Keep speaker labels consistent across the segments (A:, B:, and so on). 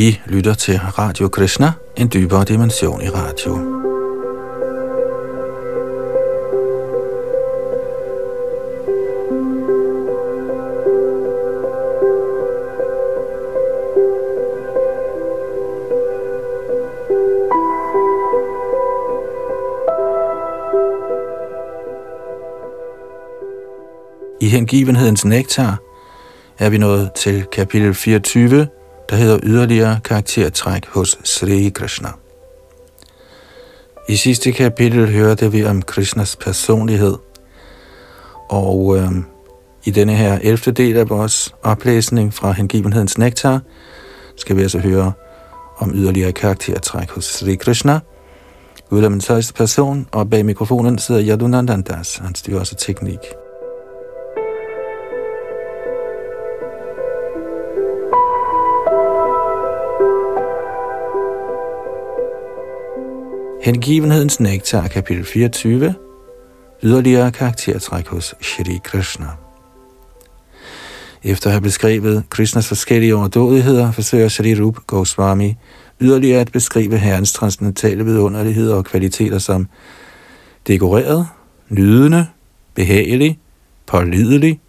A: I lytter til Radio Krishna, en dybere dimension i radio. I hengivenhedens nektar er vi nået til kapitel 24, der hedder yderligere karaktertræk hos Sri Krishna. I sidste kapitel hørte vi om Krishnas personlighed, og øh, i denne her 11. del af vores oplæsning fra hengivenhedens nektar, skal vi altså høre om yderligere karaktertræk hos Sri Krishna, Guddommens højeste person, og bag mikrofonen sidder Yadunandandas, han styrer også teknik. Hengivenhedens nektar, kapitel 24. Yderligere karaktertræk hos Shri Krishna. Efter at have beskrevet Krishnas forskellige overdådigheder, forsøger Shri Rup Goswami yderligere at beskrive herrens transcendentale vidunderligheder og kvaliteter som dekoreret, nydende, behagelig, pålidelig,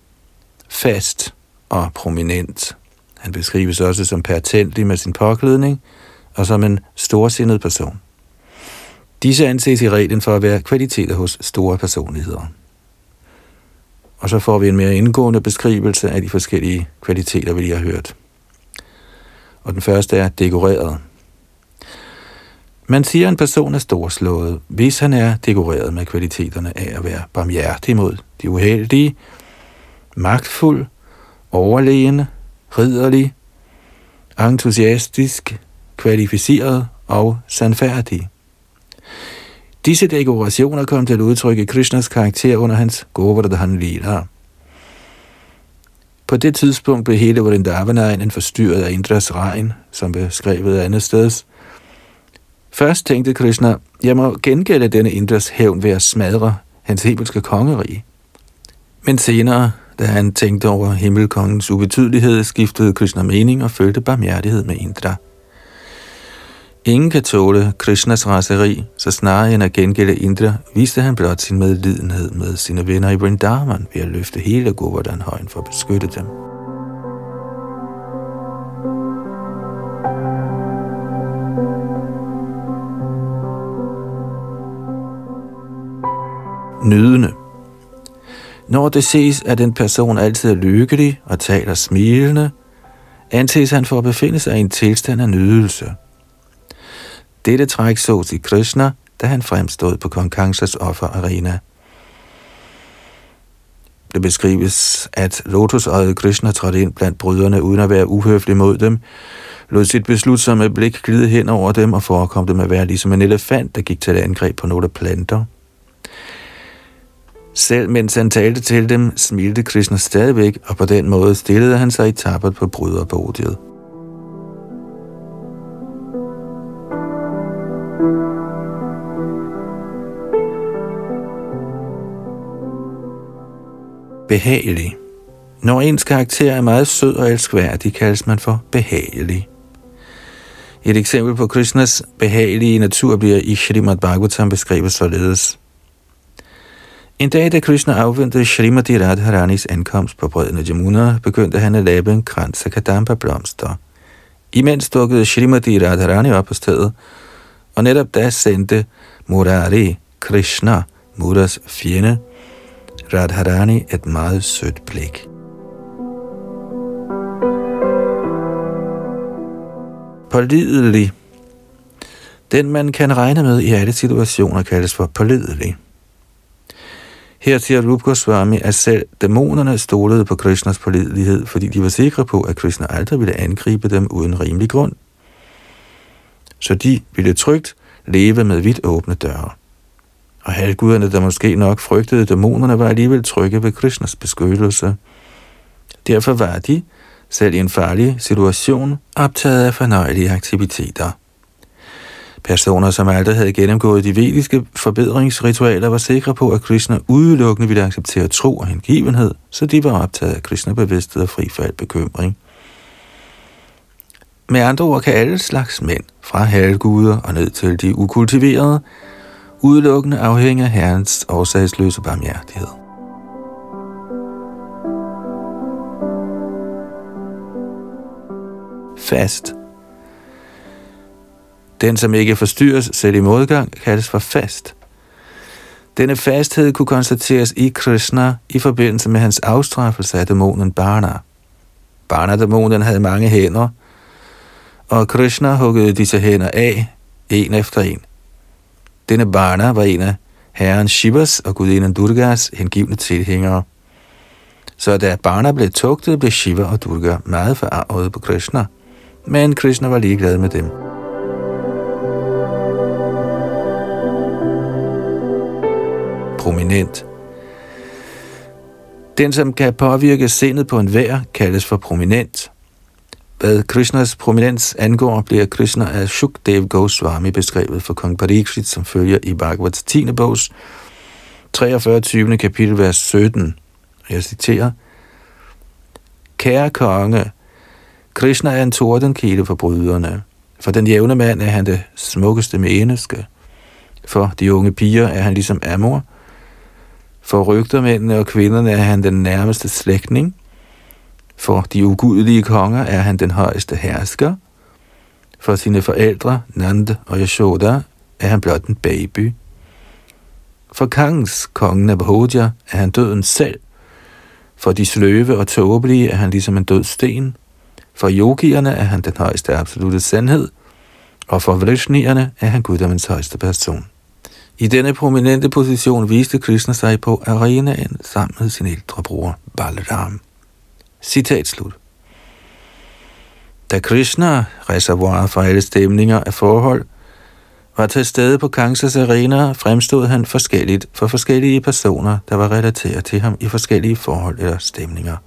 A: fast og prominent. Han beskrives også som pertentlig med sin påklædning og som en storsindet person. Disse anses i reglen for at være kvaliteter hos store personligheder. Og så får vi en mere indgående beskrivelse af de forskellige kvaliteter, vi lige har hørt. Og den første er dekoreret. Man siger, at en person er storslået, hvis han er dekoreret med kvaliteterne af at være barmhjertig mod de uheldige, magtfuld, overlegende, ridderlig, entusiastisk, kvalificeret og sandfærdig. Disse dekorationer kom til at udtrykke Krishnas karakter under hans Govardhan Lila. På det tidspunkt blev hele Vrindavanegnen forstyrret af Indras regn, som beskrevet andet sted. Først tænkte Krishna, jeg må gengælde denne Indras hævn ved at smadre hans himmelske kongerige. Men senere, da han tænkte over himmelkongens ubetydelighed, skiftede Krishna mening og følte barmhjertighed med Indra. Ingen kan tåle Krishnas raseri, så snarere end at gengælde Indra, viste han blot sin medlidenhed med sine venner i Vrindavan ved at løfte hele Govardhan-højen for at beskytte dem. Nydende Når det ses, at en person altid er lykkelig og taler smilende, anses han for at befinde sig i en tilstand af nydelse – dette træk sås i Krishna, da han fremstod på kong Kangsas offerarena. Det beskrives, at lotusøjet Krishna trådte ind blandt bryderne uden at være uhøflig mod dem, lod sit beslutsomme blik glide hen over dem og forekom dem at være ligesom en elefant, der gik til et angreb på nogle planter. Selv mens han talte til dem, smilte Krishna stadigvæk, og på den måde stillede han sig i tappet på bryderbodiet. Behagelig. Når ens karakter er meget sød og elskværdig, kaldes man for behagelig. Et eksempel på Krishnas behagelige natur bliver i Srimad Bhagavatam beskrevet således. En dag, da Krishna afventede Srimati Radharanis ankomst på bredden af Jamuna, begyndte han at lave en krans af kadamba blomster. Imens dukkede Srimati Radharani op på stedet, og netop da sendte Murari Krishna, Muras fjende, Radharani et meget sødt blik. Pålidelig. Den man kan regne med i alle situationer kaldes for pålidelig. Her siger Rup Goswami, at selv dæmonerne stolede på Krishnas pålidelighed, fordi de var sikre på, at Krishna aldrig ville angribe dem uden rimelig grund. Så de ville trygt leve med vidt åbne døre og halvguderne, der måske nok frygtede dæmonerne, var alligevel trygge ved Krishnas beskyttelse. Derfor var de, selv i en farlig situation, optaget af fornøjelige aktiviteter. Personer, som aldrig havde gennemgået de vediske forbedringsritualer, var sikre på, at Krishna udelukkende ville acceptere tro og hengivenhed, så de var optaget af Krishna bevidsthed og fri for al bekymring. Med andre ord kan alle slags mænd, fra halvguder og ned til de ukultiverede, udelukkende afhænger af Herrens årsagsløse barmhjertighed. Fast Den, som ikke forstyrres selv i modgang, kaldes for fast. Denne fasthed kunne konstateres i Krishna i forbindelse med hans afstraffelse af dæmonen Barna. Barna-dæmonen havde mange hænder, og Krishna huggede disse hænder af, en efter en. Denne Barna var en af herren Shivas og gudinden Durgas hengivne tilhængere. Så da Barna blev tugtet, blev Shiva og Durga meget forarvet på Krishna, men Krishna var ligeglad med dem. Prominent Den, som kan påvirke sindet på en vær, kaldes for prominent. Hvad Krishnas prominens angår, bliver Krishna af Shukdev Goswami beskrevet for kong Pariksit, som følger i Bhagavats 10. bogs 43. 20. kapitel, vers 17. Jeg citerer, Kære konge, Krishna er en tordenkilde for bryderne. For den jævne mand er han det smukkeste menneske. For de unge piger er han ligesom Amor. For rygtermændene og kvinderne er han den nærmeste slægtning. For de ugudelige konger er han den højeste hersker. For sine forældre, Nand og Yashoda, er han blot en baby. For Kangs, kongen af er han døden selv. For de sløve og tåbelige er han ligesom en død sten. For yogierne er han den højeste absolute sandhed. Og for vrishnierne er han guddommens højeste person. I denne prominente position viste Krishna sig på arenaen sammen med sin ældre bror Balaram. Citat slut. Da Krishna, reservoir for alle stemninger af forhold, var til stede på Kansas arena, fremstod han forskelligt for forskellige personer, der var relateret til ham i forskellige forhold eller stemninger.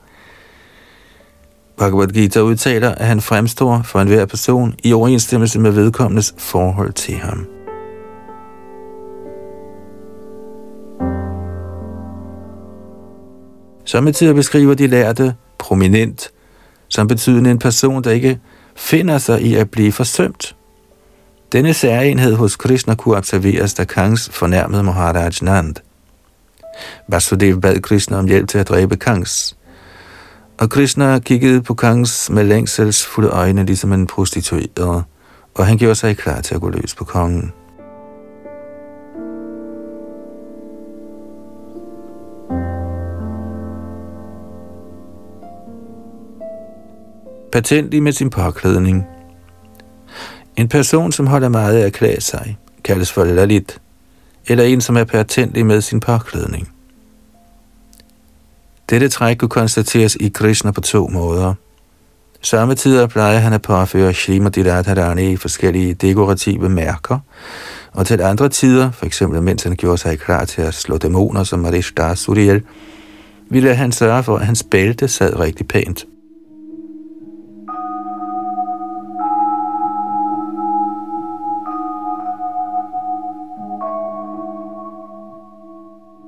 A: Bhagavad Gita udtaler, at han fremstår for enhver person i overensstemmelse med vedkommendes forhold til ham. Samtidig beskriver de lærte prominent, som betyder en person, der ikke finder sig i at blive forsømt. Denne særenhed hos Krishna kunne observeres, da Kangs fornærmede Maharaj Nand. Vasudev bad Krishna om hjælp til at dræbe Kangs. Og Krishna kiggede på Kangs med længselsfulde øjne, ligesom en prostitueret, og han gjorde sig klar til at gå løs på kongen. Patentlig med sin påklædning. En person, som holder meget af at klæde sig, kaldes for lalit, eller en, som er patentlig med sin påklædning. Dette træk kunne konstateres i Krishna på to måder. Samme tider plejer han at påføre Srimati Radharani i forskellige dekorative mærker, og til andre tider, for eksempel mens han gjorde sig klar til at slå dæmoner som Marish Suriel, ville han sørge for, at hans bælte sad rigtig pænt.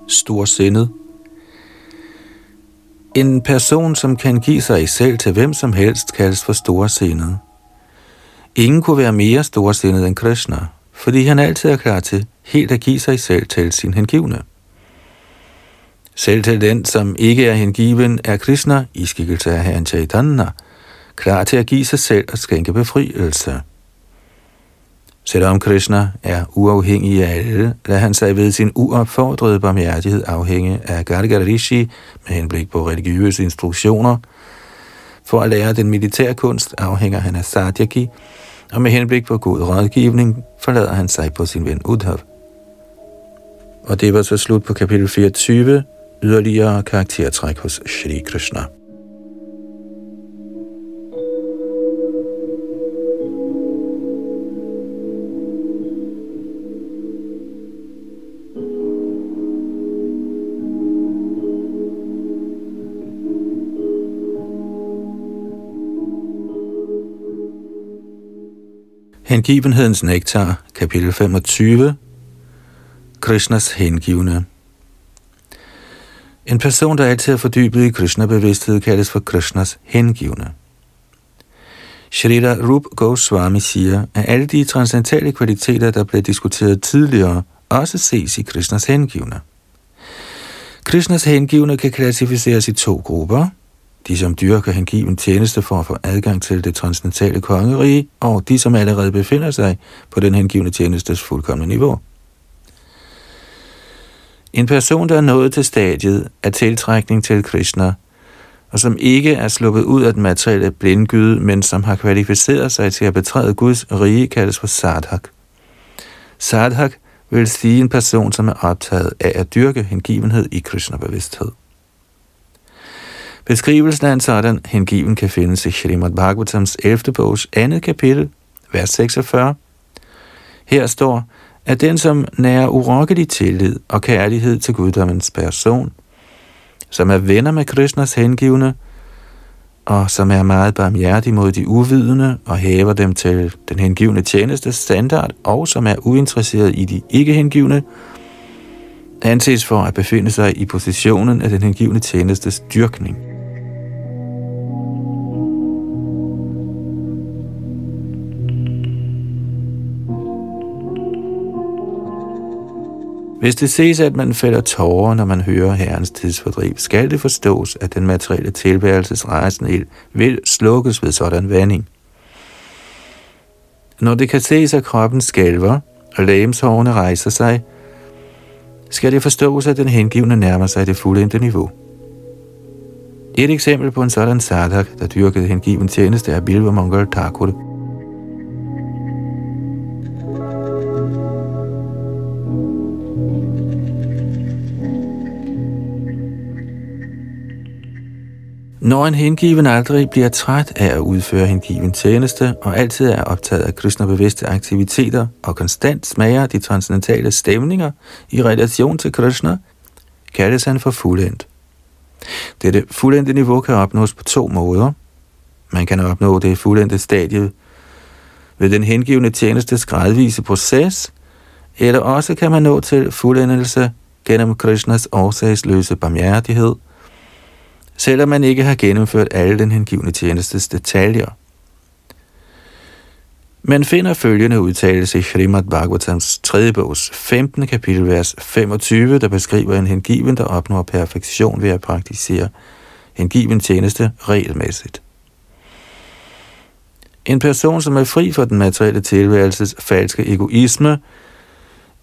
A: Storsindet. En person, som kan give sig i selv til hvem som helst, kaldes for storsindet. Ingen kunne være mere storsindet end Krishna, fordi han altid er klar til helt at give sig selv til sin hengivne. Selv til den, som ikke er hengiven, er Krishna, i skikkelse af Herren Chaitanya, klar til at give sig selv og skænke befrielse. Selvom Krishna er uafhængig af alle, lader han sig ved sin uopfordrede barmhjertighed afhænge af Gargar Rishi med henblik på religiøse instruktioner. For at lære den militære kunst afhænger han af Satyaki, og med henblik på god rådgivning forlader han sig på sin ven Udhav. Og det var så slut på kapitel 24, yderligere karaktertræk hos Shri Krishna. Hengivenhedens nektar, kapitel 25, Krishnas hengivne. En person, der altid er fordybet i Krishna-bevidsthed, kaldes for Krishnas hengivne. Shrita Rup Goswami siger, at alle de transcendentale kvaliteter, der blev diskuteret tidligere, også ses i Krishnas hengivne. Krishnas hengivne kan klassificeres i to grupper. De, som dyrker hengiven tjeneste for at få adgang til det transcendentale kongerige, og de, som allerede befinder sig på den hengivne tjenestes fuldkommende niveau. En person, der er nået til stadiet af tiltrækning til Krishna, og som ikke er sluppet ud af den materielle blindgyde, men som har kvalificeret sig til at betræde Guds rige, kaldes for sadhak. Sadhak vil sige en person, som er optaget af at dyrke hengivenhed i Krishna-bevidsthed. Beskrivelsen af en sådan hengiven kan findes i Srimad Bhagavatams 11. bogs andet kapitel, vers 46. Her står, at den, som nærer urokkelig tillid og kærlighed til guddommens person, som er venner med Krishnas hengivne, og som er meget barmhjertig mod de uvidende og hæver dem til den hengivne tjeneste standard, og som er uinteresseret i de ikke hengivne, anses for at befinde sig i positionen af den hengivne tjenestes dyrkning. Hvis det ses, at man fælder tårer, når man hører herrens tidsfordriv, skal det forstås, at den materielle tilværelses rejsen vil slukkes ved sådan vanding. Når det kan ses, at kroppen skælver, og lægemshårene rejser sig, skal det forstås, at den hengivne nærmer sig det fuldendte niveau. Et eksempel på en sådan sadhak, der dyrkede hengiven tjeneste, er Bilva Mongol Thakur, Når en hengiven aldrig bliver træt af at udføre hengiven tjeneste, og altid er optaget af Krishna-bevidste aktiviteter, og konstant smager de transcendentale stemninger i relation til Krishna, kaldes han for fuldendt. Dette fuldendte niveau kan opnås på to måder. Man kan opnå det fuldendte stadie ved den hengivende tjenestes gradvise proces, eller også kan man nå til fuldendelse gennem Krishnas årsagsløse barmhjertighed – selvom man ikke har gennemført alle den hengivne tjenestes detaljer. Man finder følgende udtalelse i Srimad Bhagavatams 3. bogs 15. kapitel, vers 25, der beskriver en hengiven, der opnår perfektion ved at praktisere hengiven tjeneste regelmæssigt. En person, som er fri for den materielle tilværelses falske egoisme,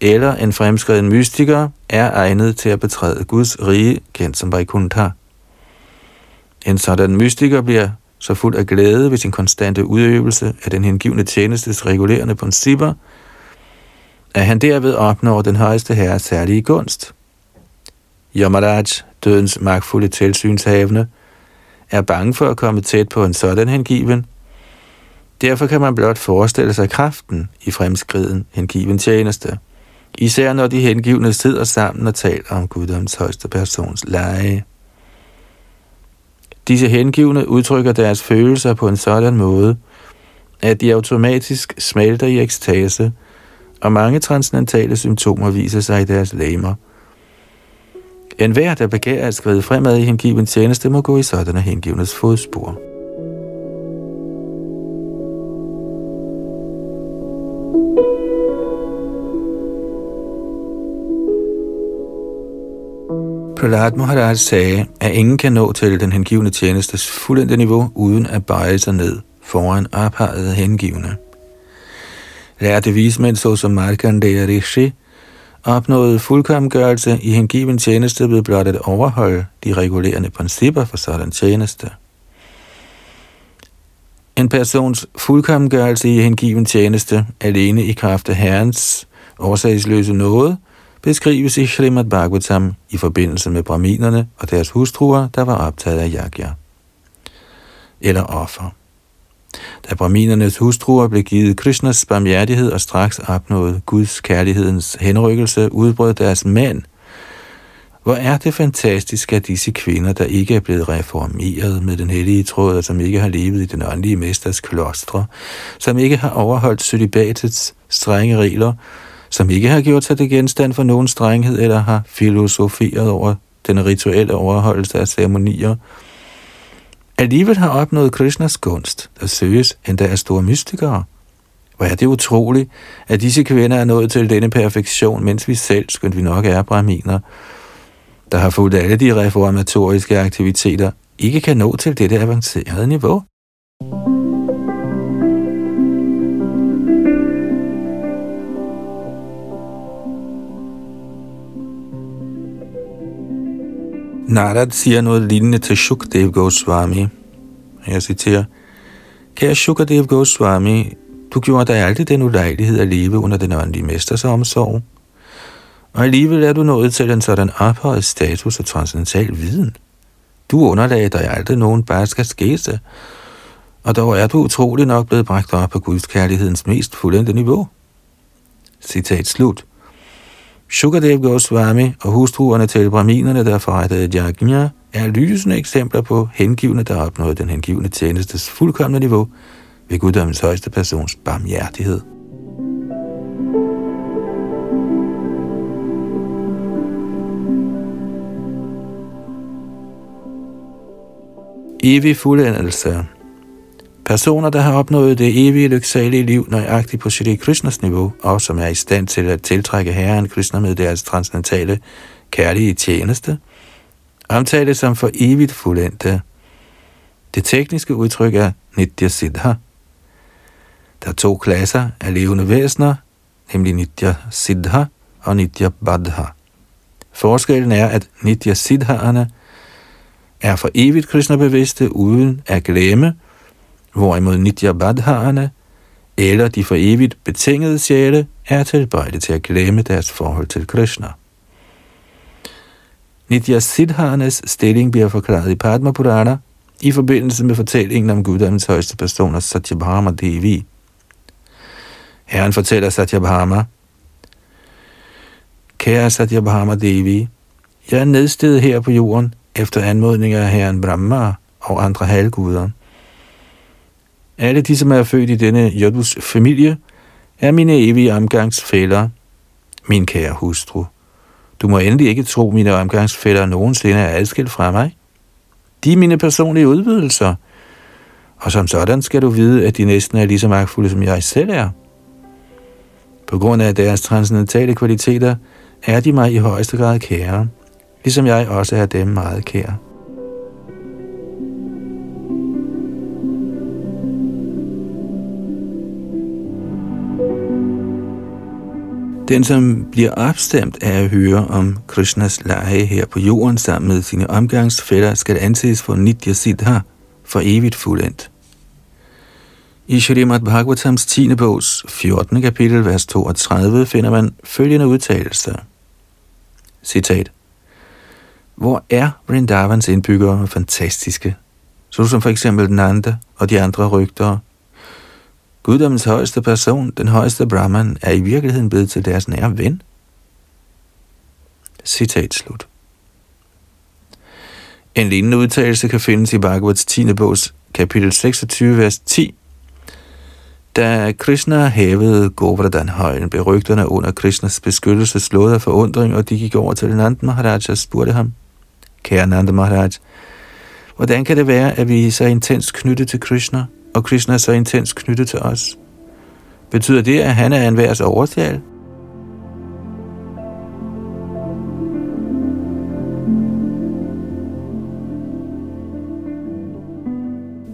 A: eller en fremskreden mystiker, er egnet til at betræde Guds rige, kendt som Vaikuntha. En sådan mystiker bliver så fuld af glæde ved sin konstante udøvelse af den hengivne tjenestes regulerende principper, at han derved opnår den højeste herres særlige gunst. Yamaraj, dødens magtfulde tilsynshavende, er bange for at komme tæt på en sådan hengiven. Derfor kan man blot forestille sig kraften i fremskriden hengiven tjeneste, især når de hengivne sidder sammen og taler om guddoms højste persons leje. Disse hengivne udtrykker deres følelser på en sådan måde, at de automatisk smelter i ekstase, og mange transcendentale symptomer viser sig i deres læmer. En hver, der begærer at skride fremad i hengiven tjeneste, må gå i sådanne hengivnes fodspor. Prahlad Maharaj altså sagde, at ingen kan nå til den hengivne tjenestes fuldendte niveau, uden at bøje sig ned foran ophavet hengivne. Lærte vismænd såsom Markandeya Rishi opnåede fuldkommengørelse i hengiven tjeneste ved blot at overholde de regulerende principper for sådan tjeneste. En persons fuldkommengørelse i hengiven tjeneste alene i kraft af Herrens årsagsløse nåde – beskrives i Srimad Bhagavatam i forbindelse med braminerne og deres hustruer, der var optaget af yagya, eller offer. Da braminernes hustruer blev givet Krishnas barmhjertighed og straks opnåede Guds kærlighedens henrykkelse, udbrød deres mænd. Hvor er det fantastisk, at disse kvinder, der ikke er blevet reformeret med den hellige tråd, som ikke har levet i den åndelige mesters klostre, som ikke har overholdt celibatets strenge regler, som ikke har gjort sig til genstand for nogen strenghed eller har filosoferet over den rituelle overholdelse af ceremonier, alligevel har opnået Krishnas gunst, der søges endda af store mystikere. Hvor er det utroligt, at disse kvinder er nået til denne perfektion, mens vi selv, skønt vi nok er brahminer, der har fulgt alle de reformatoriske aktiviteter, ikke kan nå til dette avancerede niveau. Narad siger noget lignende til Shukdev Goswami. Jeg citerer, Kære Shukadev Goswami, du gjorde dig aldrig den ulejlighed at leve under den åndelige mesters omsorg. Og alligevel er du nået til en sådan ophøjet status og transcendental viden. Du underlagde dig aldrig nogen barske skæse, og dog er du utrolig nok blevet bragt op på Guds kærlighedens mest fuldendte niveau. Citat slut. Shukadev Goswami og hustruerne til braminerne, der forrettede Jagnya, er lysende eksempler på hengivne, der opnåede den hengivne tjenestes fuldkommende niveau ved guddommens højeste persons barmhjertighed. Evig fuldendelse Personer, der har opnået det evige lyksalige liv nøjagtigt på Shri Krishnas niveau, og som er i stand til at tiltrække Herren Krishna med deres transcendentale kærlige tjeneste, omtales som for evigt fuldendte. Det tekniske udtryk er Nitya Siddha. Der er to klasser af levende væsener, nemlig Nitya Siddha og Nitya Badha. Forskellen er, at Nitya Siddhaerne er for evigt Krishna-bevidste uden at glemme, hvorimod Nitya Badhaerne eller de for evigt betingede sjæle er tilbøjelige til at glemme deres forhold til Krishna. Nitya Siddharnes stilling bliver forklaret i Padma Purana i forbindelse med fortællingen om guddommens højeste personer Satyabhama Devi. Herren fortæller Satyabhama, Kære Satyabhama Devi, jeg er nedstedet her på jorden efter anmodninger af herren Brahma og andre halvguder. Alle de, som er født i denne Jodus familie, er mine evige omgangsfælder, min kære hustru. Du må endelig ikke tro, mine omgangsfælder nogensinde er adskilt fra mig. De er mine personlige udvidelser, og som sådan skal du vide, at de næsten er lige så magtfulde, som jeg selv er. På grund af deres transcendentale kvaliteter er de mig i højeste grad kære, ligesom jeg også er dem meget kære. Den, som bliver opstemt af at høre om Krishnas lege her på jorden sammen med sine omgangsfælder, skal anses for Nitya Siddha, for evigt fuldendt. I Shrimad Bhagavatams 10. bogs 14. kapitel, vers 32, finder man følgende udtalelse. Citat. Hvor er Vrindavans indbyggere fantastiske, såsom for eksempel Nanda og de andre rygtere, Guddommens højeste person, den højeste Brahman, er i virkeligheden blevet til deres nære ven. Citat slut. En lignende udtalelse kan findes i Bhagavats 10. bogs kapitel 26, vers 10. Da Krishna hævede Govardhan-højen, blev rygterne under Krishnas beskyttelse slået af forundring, og de gik over til Nand Maharaj og spurgte ham, Kære Nand Maharaj, hvordan kan det være, at vi er så intens knyttet til Krishna, og Krishna er så intens knyttet til os. Betyder det, at han er en overtal?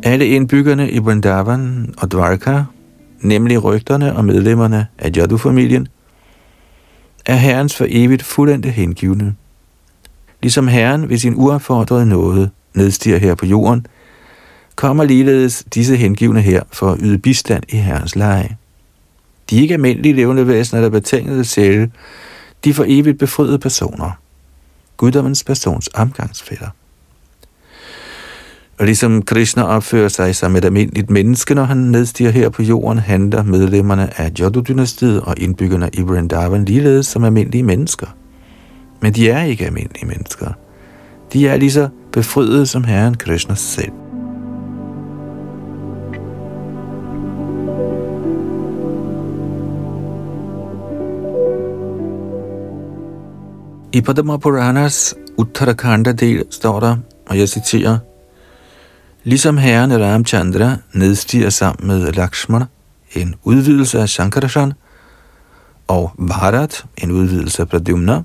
A: Alle indbyggerne i Vrindavan og Dvarka, nemlig rygterne og medlemmerne af Jadu-familien, er herrens for evigt fuldendte hengivne. Ligesom herren ved sin uaffordrede nåde nedstiger her på jorden – kommer ligeledes disse hengivne her for at yde bistand i Herrens leje. De er ikke almindelige levende væsener, der betingede sjæle, de for evigt befriede personer. Guddommens persons omgangsfælder. Og ligesom Krishna opfører sig som et almindeligt menneske, når han nedstiger her på jorden, handler medlemmerne af Jadu-dynastiet og indbyggerne i Vrindavan ligeledes som almindelige mennesker. Men de er ikke almindelige mennesker. De er lige så befriede som Herren Krishna selv. I Padma Puranas Uttarakhanda del står der, og jeg citerer, Ligesom herren Ramchandra nedstiger sammen med Lakshmana, en udvidelse af Shankarashan, og Bharat, en udvidelse af Pradyumna,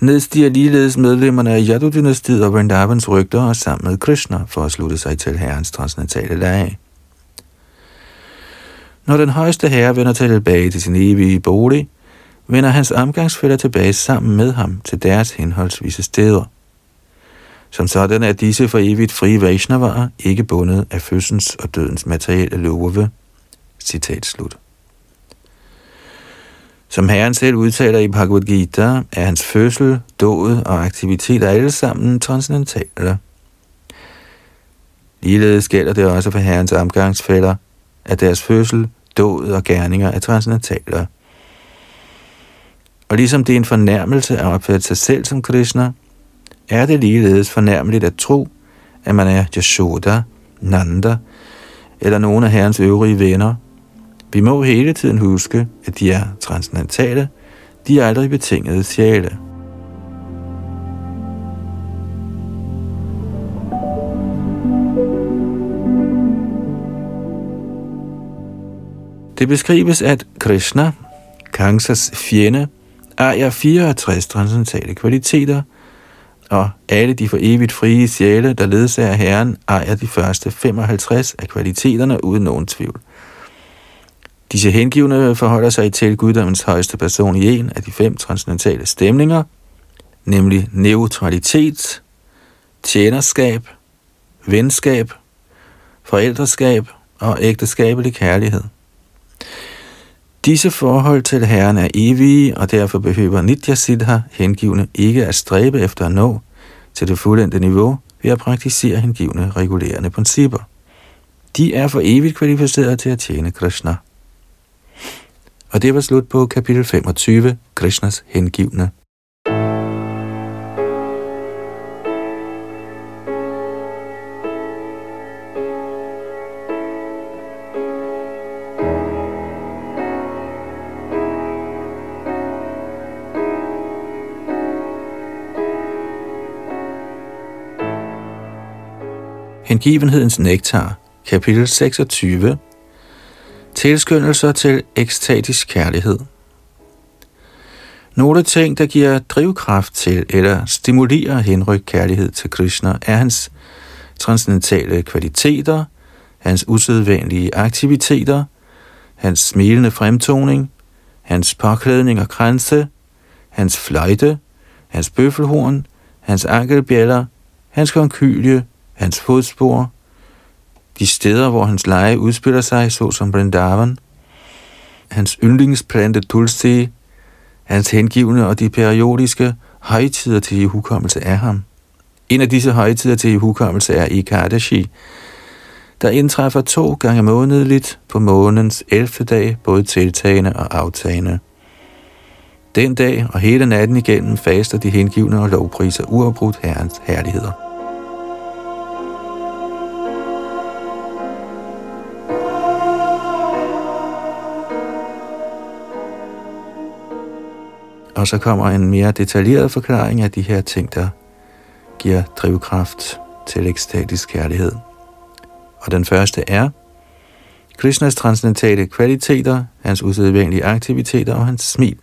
A: nedstiger ligeledes medlemmerne af Yadu-dynastiet og Vrindavans rygter og sammen med Krishna for at slutte sig til herrens transcendentale lag. Når den højeste herre vender tilbage til sin evige bolig, vender hans omgangsfælder tilbage sammen med ham til deres henholdsvise steder. Som sådan er disse for evigt frie Vaishnavarer ikke bundet af fødsens og dødens materielle love. Citat slut. Som Herren selv udtaler i Bhagavad Gita, er hans fødsel, dåd og aktiviteter alle sammen transcendentale. Ligeledes gælder det også for Herrens omgangsfælder, at deres fødsel, dåd og gerninger er transcendentale. Og ligesom det er en fornærmelse at opfatte sig selv som Krishna, er det ligeledes fornærmeligt at tro, at man er Yashoda, Nanda eller nogen af herrens øvrige venner. Vi må hele tiden huske, at de er transcendentale, de er aldrig betingede sjæle. Det beskrives, at Krishna, Kangsas fjende, ejer 64 transcendentale kvaliteter, og alle de for evigt frie sjæle, der ledsager Herren, ejer de første 55 af kvaliteterne uden nogen tvivl. Disse hengivne forholder sig til guddommens højeste person i en af de fem transcendentale stemninger, nemlig neutralitet, tjenerskab, venskab, forældreskab og ægteskabelig kærlighed. Disse forhold til Herren er evige, og derfor behøver Nitya Siddha hengivne ikke at stræbe efter at nå til det fuldendte niveau ved at praktisere hengivne regulerende principper. De er for evigt kvalificerede til at tjene Krishna. Og det var slut på kapitel 25, Krishnas hengivne. Hengivenhedens nektar, kapitel 26. Tilskyndelser til ekstatisk kærlighed. Nogle ting, der giver drivkraft til eller stimulerer henryk kærlighed til Krishna, er hans transcendentale kvaliteter, hans usædvanlige aktiviteter, hans smilende fremtoning, hans påklædning og kranse, hans fløjte, hans bøffelhorn, hans ankelbjæller, hans konkylie, hans fodspor, de steder, hvor hans leje udspiller sig, såsom Brindavan, hans yndlingsplante Tulsi, hans hengivne og de periodiske højtider til ihukommelse af ham. En af disse højtider til ihukommelse er Ikadashi, der indtræffer to gange månedligt på månens 11. dag, både tiltagende og aftagende. Den dag og hele natten igennem faster de hengivne og lovpriser uafbrudt Herrens herligheder. Og så kommer en mere detaljeret forklaring af de her ting, der giver drivkraft til ekstatisk kærlighed. Og den første er Krishnas transcendentale kvaliteter, hans usædvanlige aktiviteter og hans smil.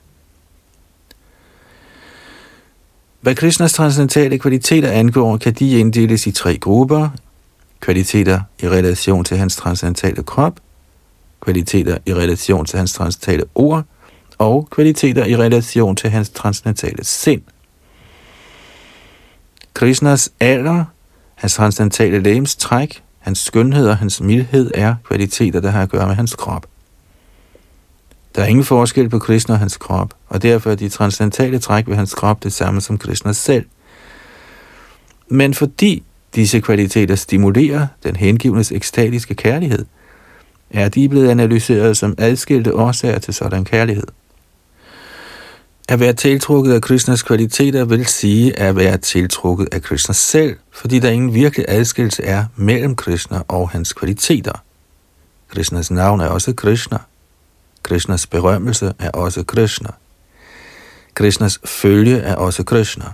A: Hvad Krishnas transcendentale kvaliteter angår, kan de inddeles i tre grupper. Kvaliteter i relation til hans transcendentale krop, kvaliteter i relation til hans transcendentale ord, og kvaliteter i relation til hans transcendentale sind. Krishnas alder, hans transcendentale lægens træk, hans skønhed og hans mildhed er kvaliteter, der har at gøre med hans krop. Der er ingen forskel på Krishna og hans krop, og derfor er de transcendentale træk ved hans krop det samme som Krishna selv. Men fordi disse kvaliteter stimulerer den hengivnes ekstatiske kærlighed, er de blevet analyseret som adskilte årsager til sådan kærlighed. At være tiltrukket af Krishnas kvaliteter vil sige at være tiltrukket af Krishna selv, fordi der ingen virkelig adskillelse er mellem Krishna og hans kvaliteter. Krishnas navn er også Krishna. Krishnas berømmelse er også Krishna. Krishnas følge er også Krishna.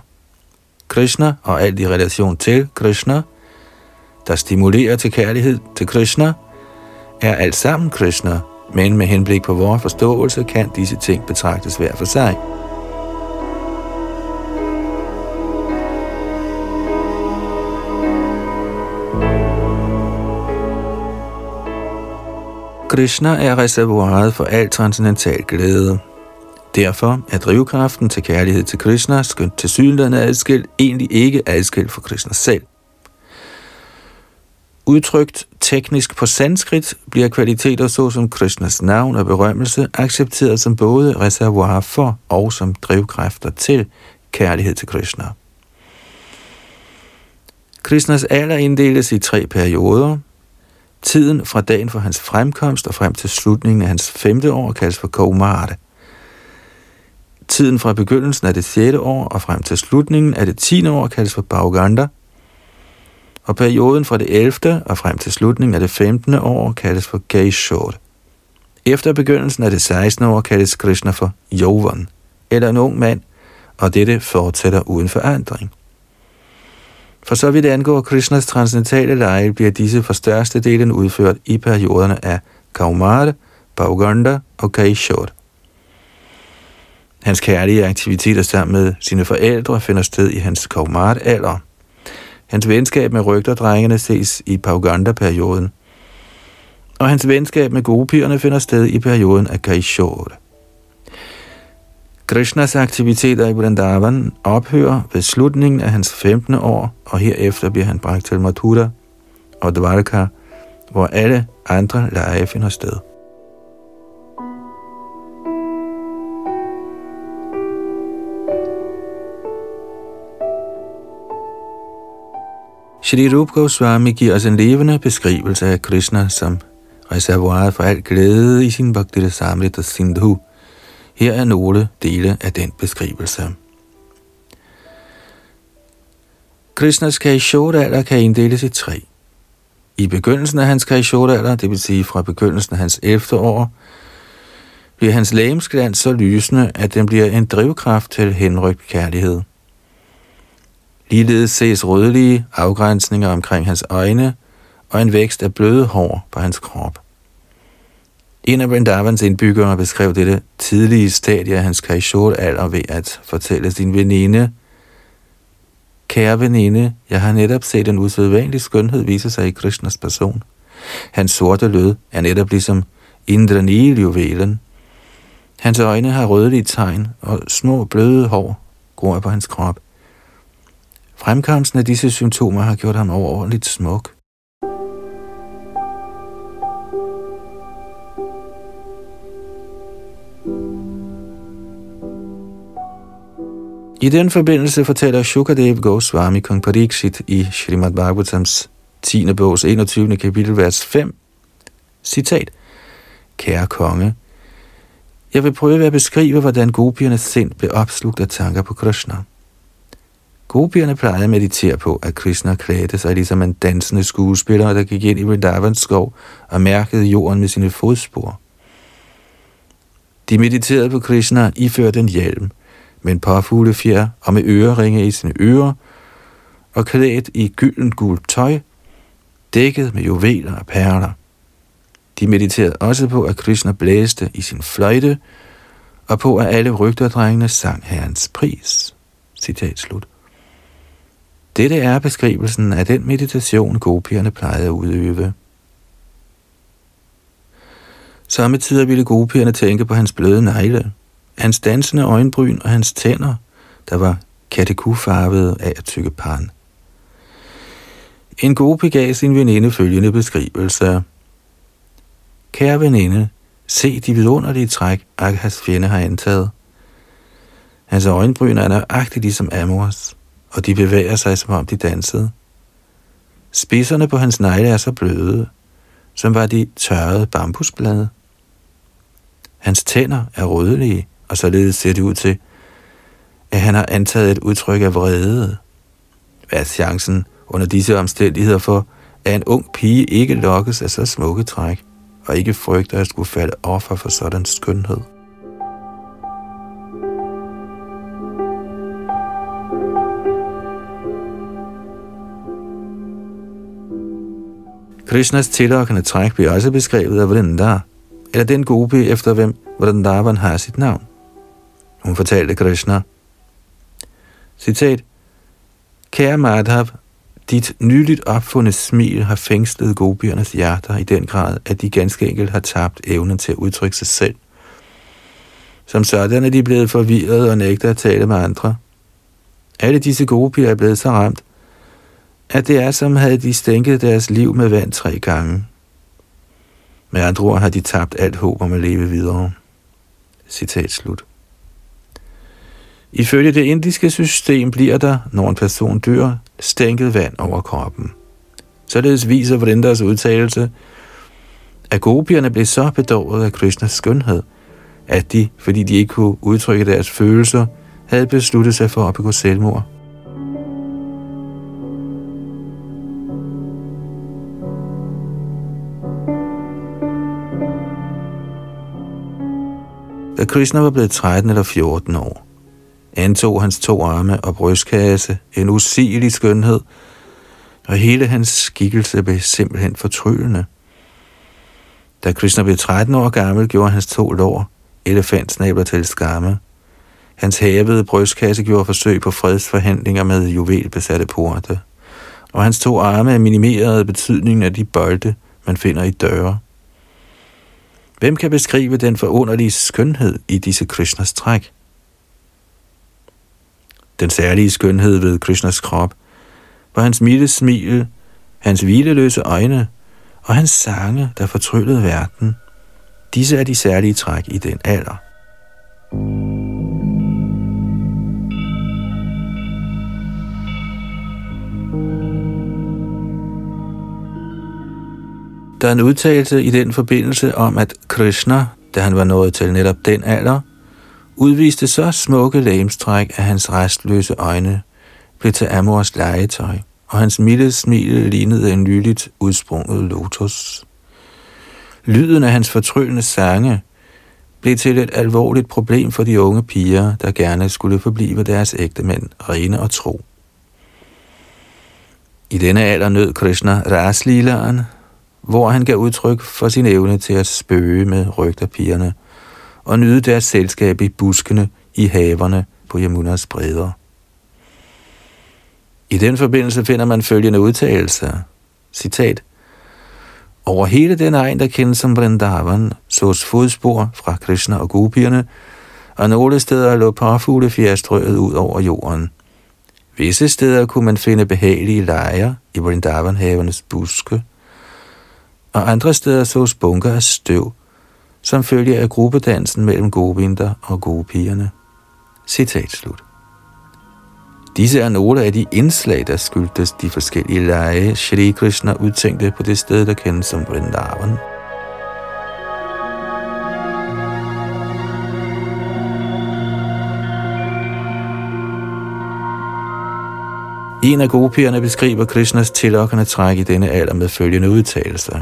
A: Krishna og alt i relation til Krishna, der stimulerer til kærlighed til Krishna, er alt sammen Krishna, men med henblik på vores forståelse kan disse ting betragtes hver for sig. Krishna er reservoiret for al transcendental glæde. Derfor er drivkraften til kærlighed til Krishna, skønt til synligheden adskilt, egentlig ikke adskilt fra Krishna selv. Udtrykt teknisk på sanskrit bliver kvaliteter såsom Krishnas navn og berømmelse accepteret som både reservoir for og som drivkræfter til kærlighed til Krishna. Krishnas alder inddeles i tre perioder. Tiden fra dagen for hans fremkomst og frem til slutningen af hans femte år kaldes for Kaumarte. Tiden fra begyndelsen af det sjette år og frem til slutningen af det tiende år kaldes for Bauganda – og perioden fra det 11. og frem til slutningen af det 15. år kaldes for Geishod. Efter begyndelsen af det 16. år kaldes Krishna for Jovan, eller en ung mand, og dette fortsætter uden forandring. For så vidt angår Krishnas transcendentale leje, bliver disse for størstedelen udført i perioderne af Kaumara, Bauganda og Kaishore. Hans kærlige aktiviteter sammen med sine forældre finder sted i hans Kaumara-alder – Hans venskab med rygterdrengene ses i Pauganda-perioden, og hans venskab med gopierne finder sted i perioden af Kaishore. Krishnas aktiviteter i Vrindavan ophører ved slutningen af hans 15. år, og herefter bliver han bragt til Mathura og Dvarka, hvor alle andre lege finder sted. Shri Rup Goswami giver os en levende beskrivelse af Krishna som reservoiret for al glæde i sin Bhakti Samrita Sindhu. Her er nogle dele af den beskrivelse. Krishnas Kaishore kan inddeles i tre. I begyndelsen af hans Kaishore det vil sige fra begyndelsen af hans 11. år, bliver hans lægemsglans så lysende, at den bliver en drivkraft til henrygt kærlighed. Ligeledes ses rødlige afgrænsninger omkring hans øjne og en vækst af bløde hår på hans krop. En af Vrindavans indbyggere beskrev dette tidlige stadie af hans Kaishore-alder ved at fortælle sin veninde, Kære veninde, jeg har netop set en usædvanlig skønhed vise sig i Krishnas person. Hans sorte lød er netop ligesom Indranil-juvelen. Hans øjne har rødlige tegn, og små bløde hår gror på hans krop. Fremkomsten af disse symptomer har gjort ham overordentligt smuk. I den forbindelse fortæller Shukadev Goswami Kong Pariksit i Srimad Bhagavatams 10. bogs 21. kapitel, vers 5, citat, Kære konge, jeg vil prøve at beskrive, hvordan gopiernes sind blev opslugt af tanker på Krishna. Gopierne plejede at meditere på, at Krishna klædte sig ligesom en dansende skuespiller, der gik ind i Vrindavans skov og mærkede jorden med sine fodspor. De mediterede på Krishna iført en hjelm, med en parfuglefjer og med øreringe i sine ører, og klædt i gylden gult tøj, dækket med juveler og perler. De mediterede også på, at Krishna blæste i sin fløjte, og på, at alle rygterdrengene sang herrens pris. Citat slut. Dette er beskrivelsen af den meditation, gopierne plejede at udøve. Samme tider ville gopierne tænke på hans bløde negle, hans dansende øjenbryn og hans tænder, der var katekufarvede af at tykke pan. En gopi gav sin veninde følgende beskrivelse. Kære veninde, se de vidunderlige træk, Akhas fjende har antaget. Hans øjenbryn er nøjagtigt ligesom Amors og de bevæger sig, som om de dansede. Spidserne på hans negle er så bløde, som var de tørrede bambusblade. Hans tænder er rødlige, og således ser det ud til, at han har antaget et udtryk af vrede. Hvad er chancen under disse omstændigheder for, at en ung pige ikke lokkes af så smukke træk, og ikke frygter at skulle falde offer for sådan skønhed? Krishnas tillokkende træk bliver også beskrevet af Vrindar, eller den gopi, efter hvem Vrindavan har sit navn. Hun fortalte Krishna, citat, Kære Madhav, dit nyligt opfundet smil har fængslet gopiernes hjerter i den grad, at de ganske enkelt har tabt evnen til at udtrykke sig selv. Som sådan er de blevet forvirret og nægter at tale med andre. Alle disse gopier er blevet så ramt, at det er som havde de stænket deres liv med vand tre gange. Med andre ord har de tabt alt håb om at leve videre. Citat slut. Ifølge det indiske system bliver der, når en person dør, stænket vand over kroppen. Således viser Vrindas udtalelse, at gopierne blev så bedåret af Krishnas skønhed, at de, fordi de ikke kunne udtrykke deres følelser, havde besluttet sig for at begå selvmord. Da Krishna var blevet 13 eller 14 år, antog hans to arme og brystkasse en usigelig skønhed, og hele hans skikkelse blev simpelthen fortryllende. Da Krishna blev 13 år gammel, gjorde hans to lår elefantsnabler til skamme. Hans hævede brystkasse gjorde forsøg på fredsforhandlinger med juvelbesatte porte, og hans to arme minimerede betydningen af de bolde, man finder i døre. Hvem kan beskrive den forunderlige skønhed i disse Krishnas træk? Den særlige skønhed ved Krishnas krop var hans milde smil, hans hvileløse øjne og hans sange, der fortryllede verden. Disse er de særlige træk i den alder. Der er en udtalelse i den forbindelse om, at Krishna, da han var nået til netop den alder, udviste så smukke lægemstræk, at hans restløse øjne blev til Amors legetøj, og hans milde smil lignede en nyligt udsprunget lotus. Lyden af hans fortryllende sange blev til et alvorligt problem for de unge piger, der gerne skulle forblive deres ægte mænd, rene og tro. I denne alder nød Krishna raslilaen, hvor han gav udtryk for sin evne til at spøge med rygterpigerne og nyde deres selskab i buskene i haverne på Yamunas bredder. I den forbindelse finder man følgende udtalelse. Citat. Over hele den egen, der kendes som Vrindavan, sås fodspor fra Krishna og Gopierne, og nogle steder lå parfugle fjerstrøget ud over jorden. Visse steder kunne man finde behagelige lejer i Vrindavan-havernes buske, og andre steder sås bunker af støv, som følge af gruppedansen mellem govinter og gopierne. Citat slut. Disse er nogle af de indslag, der skyldtes de forskellige lege, Shri Krishna udtænkte på det sted, der kendes som Vrindavan. En af gopierne beskriver Krishnas tillokkende træk i denne alder med følgende udtalelser.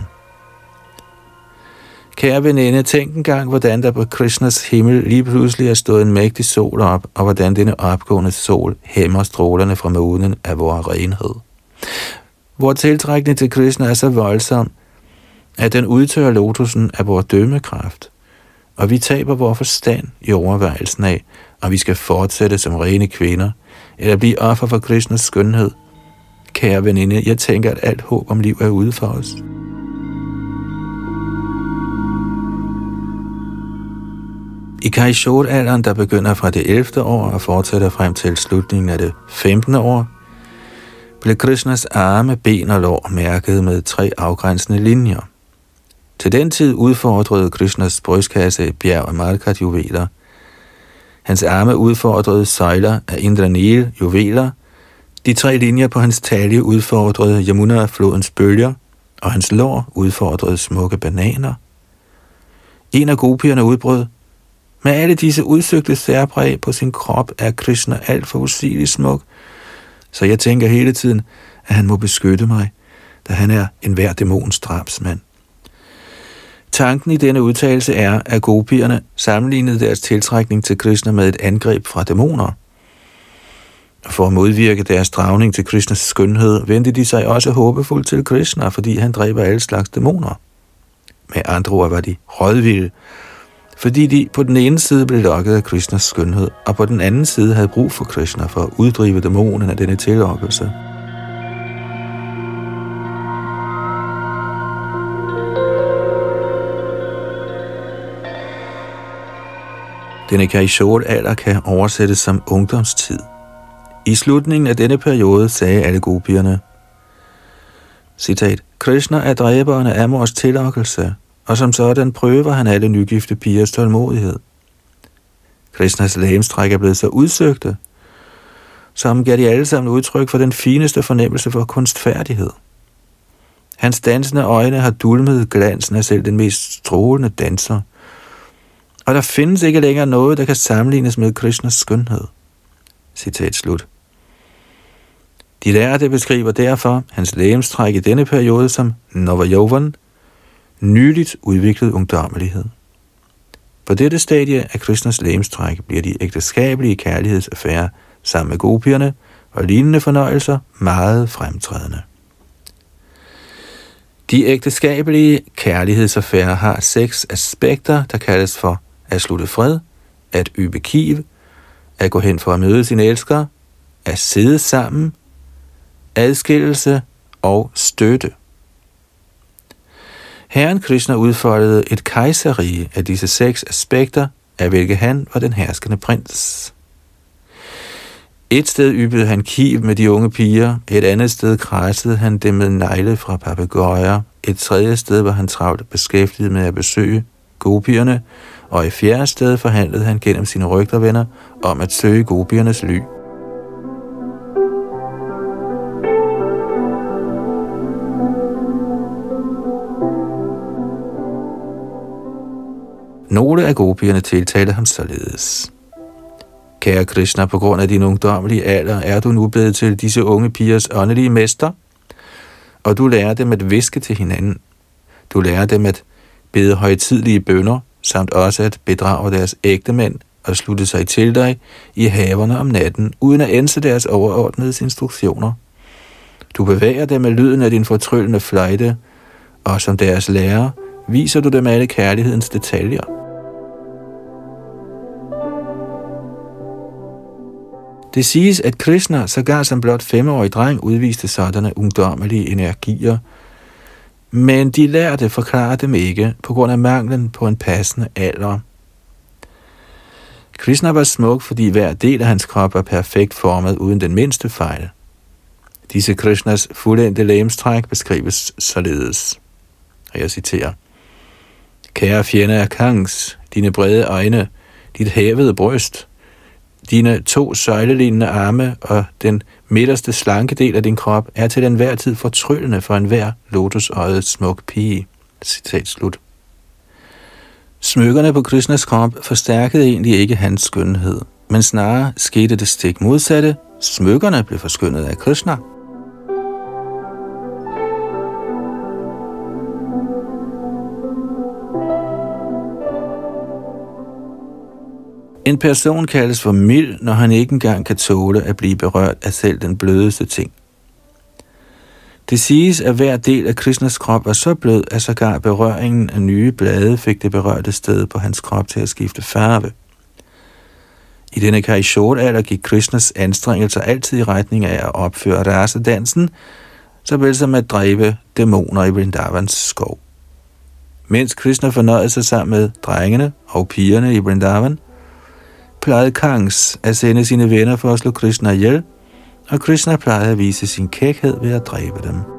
A: Kære veninde, tænk engang, hvordan der på Krishnas himmel lige pludselig er stået en mægtig sol op, og hvordan denne opgående sol hæmmer strålerne fra månen af vores renhed. Vor tiltrækning til Krishna er så voldsom, at den udtørrer lotusen af vores dømmekraft, og vi taber vores forstand i overvejelsen af, om vi skal fortsætte som rene kvinder, eller blive offer for Krishnas skønhed. Kære veninde, jeg tænker, at alt håb om liv er ude for os. I Kaishore-alderen, der begynder fra det 11. år og fortsætter frem til slutningen af det 15. år, blev Krishnas arme, ben og lår mærket med tre afgrænsende linjer. Til den tid udfordrede Krishnas brystkasse bjerg af Malkat juveler. Hans arme udfordrede søjler af Indranil juveler. De tre linjer på hans talje udfordrede Yamuna-flodens bølger, og hans lår udfordrede smukke bananer. En af gopierne udbrød, med alle disse udsøgte særpræg på sin krop er Krishna alt for usigeligt smuk, så jeg tænker hele tiden, at han må beskytte mig, da han er en hver dæmons drabsmand. Tanken i denne udtalelse er, at gopierne sammenlignede deres tiltrækning til Krishna med et angreb fra dæmoner. For at modvirke deres dragning til Krishnas skønhed, vendte de sig også håbefuldt til Krishna, fordi han dræber alle slags dæmoner. Med andre ord var de rådvilde, fordi de på den ene side blev lokket af Krishnas skønhed, og på den anden side havde brug for Krishna for at uddrive dæmonen af denne tillokkelse. Denne Kaishore alder kan oversættes som ungdomstid. I slutningen af denne periode sagde alle gopierne, citat, Krishna er dræberen af Amors tillokkelse, og som sådan prøver han alle nygifte pigers tålmodighed. Krishnas lægemstræk er blevet så udsøgte, som gav de alle sammen udtryk for den fineste fornemmelse for kunstfærdighed. Hans dansende øjne har dulmet glansen af selv den mest strålende danser, og der findes ikke længere noget, der kan sammenlignes med Krishnas skønhed. Citat slut. De lærte beskriver derfor hans lægemstræk i denne periode som Novajovan, nyligt udviklet ungdommelighed. På dette stadie af Krishnas lægemstræk bliver de ægteskabelige kærlighedsaffærer sammen med gopierne og lignende fornøjelser meget fremtrædende. De ægteskabelige kærlighedsaffærer har seks aspekter, der kaldes for at slutte fred, at ybe kiv, at gå hen for at møde sin elsker, at sidde sammen, adskillelse og støtte. Herren Krishna udfoldede et kejserige af disse seks aspekter, af hvilke han var den herskende prins. Et sted yppede han kiv med de unge piger, et andet sted kredsede han dem med negle fra papegøjer, et tredje sted var han travlt beskæftiget med at besøge gopierne, og i fjerde sted forhandlede han gennem sine rygtervenner om at søge gopiernes ly. Nogle af gopierne tiltalte ham således. Kære Krishna, på grund af din ungdommelige alder er du nu blevet til disse unge pigers åndelige mester, og du lærer dem at viske til hinanden. Du lærer dem at bede højtidlige bønder, samt også at bedrage deres ægtemænd og slutte sig til dig i haverne om natten, uden at ænse deres overordnede instruktioner. Du bevæger dem med lyden af din fortryllende fløjte, og som deres lærer viser du dem alle kærlighedens detaljer. Det siges, at Krishna, sågar som blot femårig dreng, udviste sådanne ungdommelige energier, men de lærte forklare dem ikke på grund af manglen på en passende alder. Krishna var smuk, fordi hver del af hans krop var perfekt formet uden den mindste fejl. Disse Krishnas fuldendte lægemstræk beskrives således. Og jeg citerer. Kære fjende af Kangs, dine brede øjne, dit hævede bryst, dine to søjlelignende arme og den midterste slanke del af din krop er til enhver tid fortryllende for enhver lotusøjet smuk pige. Citat slut. Smykkerne på Krishnas krop forstærkede egentlig ikke hans skønhed, men snarere skete det stik modsatte. Smykkerne blev forskyndet af Krishna. En person kaldes for mild, når han ikke engang kan tåle at blive berørt af selv den blødeste ting. Det siges, at hver del af Krishnas krop var så blød, at sågar berøringen af nye blade fik det berørte sted på hans krop til at skifte farve. I denne Kaishore-alder gik Krishnas anstrengelser altid i retning af at opføre rasedansen, såvel som at dræbe dæmoner i Vrindavans skov. Mens Krishna fornøjede sig sammen med drengene og pigerne i Vrindavan, plejede Kangs at sende sine venner for at slå Krishna ihjel, og Krishna plejede at vise sin kækhed ved at dræbe dem.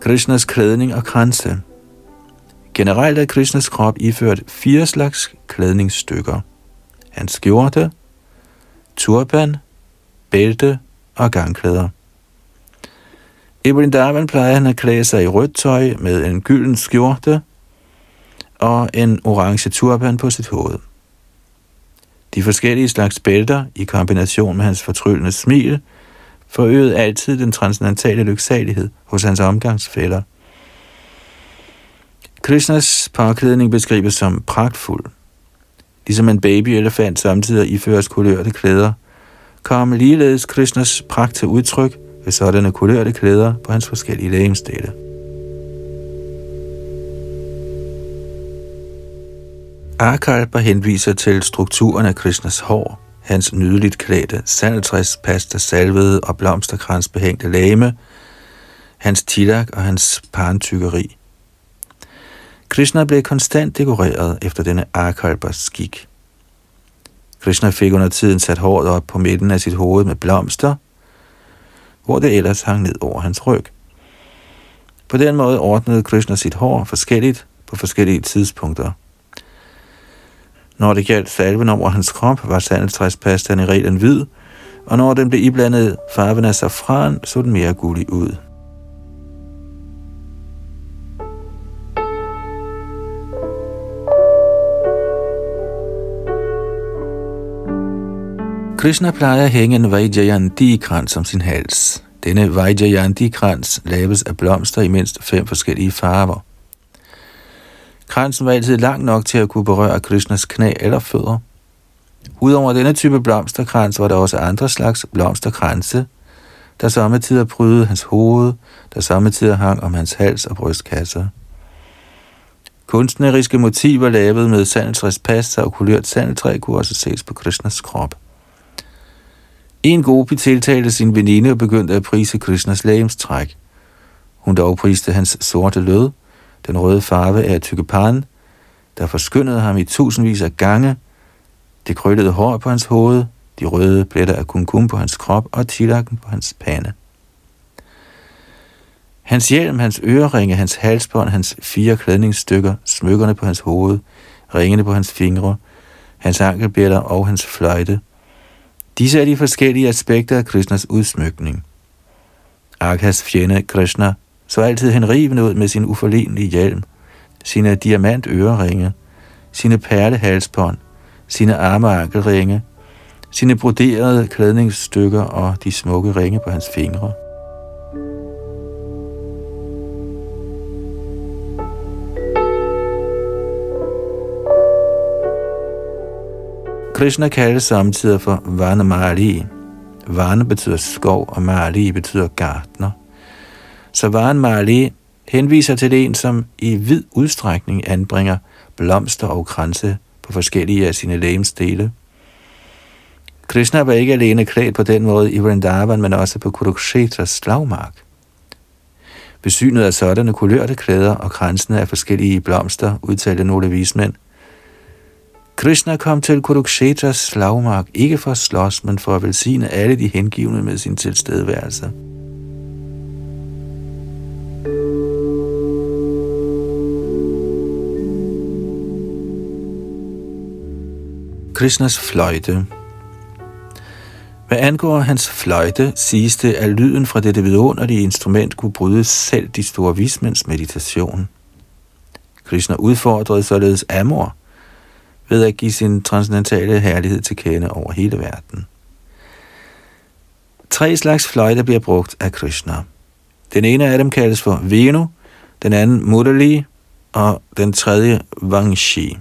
A: Krishnas klædning og kranse. Generelt er Krishnas krop iført fire slags klædningsstykker. Hans skjorte, turban, bælte og gangklæder. I Vrindavan plejer han at klæde sig i rødt tøj med en gylden skjorte og en orange turban på sit hoved. De forskellige slags bælter i kombination med hans fortryllende smil forøgede altid den transcendentale lyksalighed hos hans omgangsfælder. Krishnas påklædning beskrives som pragtfuld. Ligesom en babyelefant samtidig iføres kulørte klæder, kom ligeledes Krishnas pragt til udtryk ved sådanne kulørte klæder på hans forskellige lægemstede. Akarpa henviser til strukturen af Krishnas hår, hans nydeligt klædte, sandaltræs, pasta, salvede og blomsterkrans behængte lame, hans tilak og hans pantykkeri. Krishna blev konstant dekoreret efter denne Akarpas skik. Krishna fik under tiden sat håret op på midten af sit hoved med blomster, hvor det ellers hang ned over hans ryg. På den måde ordnede Krishna sit hår forskelligt på forskellige tidspunkter – når det galt salven over hans krop, var sandeltræspastaen i reglen hvid, og når den blev iblandet farven af safran, så den mere gullig ud. Krishna plejer at hænge en Vajjayanti-krans om sin hals. Denne Vajjayanti-krans laves af blomster i mindst fem forskellige farver. Kransen var altid lang nok til at kunne berøre Krishnas knæ eller fødder. Udover denne type blomsterkrans var der også andre slags blomsterkranse, der samtidig prydede hans hoved, der samtidig hang om hans hals og brystkasser. Kunstneriske motiver lavet med sandelsrispasta og kulørt sandeltræ kunne også ses på Krishnas krop. En gopi tiltalte sin veninde og begyndte at prise Krishnas lægemstræk. Hun dog priste hans sorte lød, den røde farve af tykkepan, der forskyndede ham i tusindvis af gange, det krøllede hår på hans hoved, de røde pletter af kumkum på hans krop og tilakken på hans pande. Hans hjelm, hans øreringe, hans halsbånd, hans fire klædningsstykker, smykkerne på hans hoved, ringene på hans fingre, hans ankelbjæller og hans fløjte. Disse er de forskellige aspekter af Krishnas udsmykning. Akas fjende Krishna så altid henrivende ud med sin uforlignelige hjelm, sine diamantøreringe, sine perlehalsbånd, sine arme og ankelringe, sine broderede klædningsstykker og de smukke ringe på hans fingre. Krishna kaldes samtidig for Vanamali. Vana betyder skov, og Mali betyder gartner. Så Mali henviser til en, som i vid udstrækning anbringer blomster og kranse på forskellige af sine lægemsdele. Krishna var ikke alene klædt på den måde i Vrindavan, men også på Kurukshetras slagmark. Besynet af sådanne kulørte klæder og kransene af forskellige blomster, udtalte nogle vismænd. Krishna kom til Kurukshetras slagmark ikke for at slås, men for at velsigne alle de hengivne med sin tilstedeværelse. Krishnas fløjte. Hvad angår hans fløjte, siges det, at lyden fra dette vidunderlige instrument kunne bryde selv de store vismænds meditation. Krishna udfordrede således Amor ved at give sin transcendentale herlighed til kende over hele verden. Tre slags fløjte bliver brugt af Krishna. Den ene af dem kaldes for Venu, den anden Murali og den tredje Vangshi.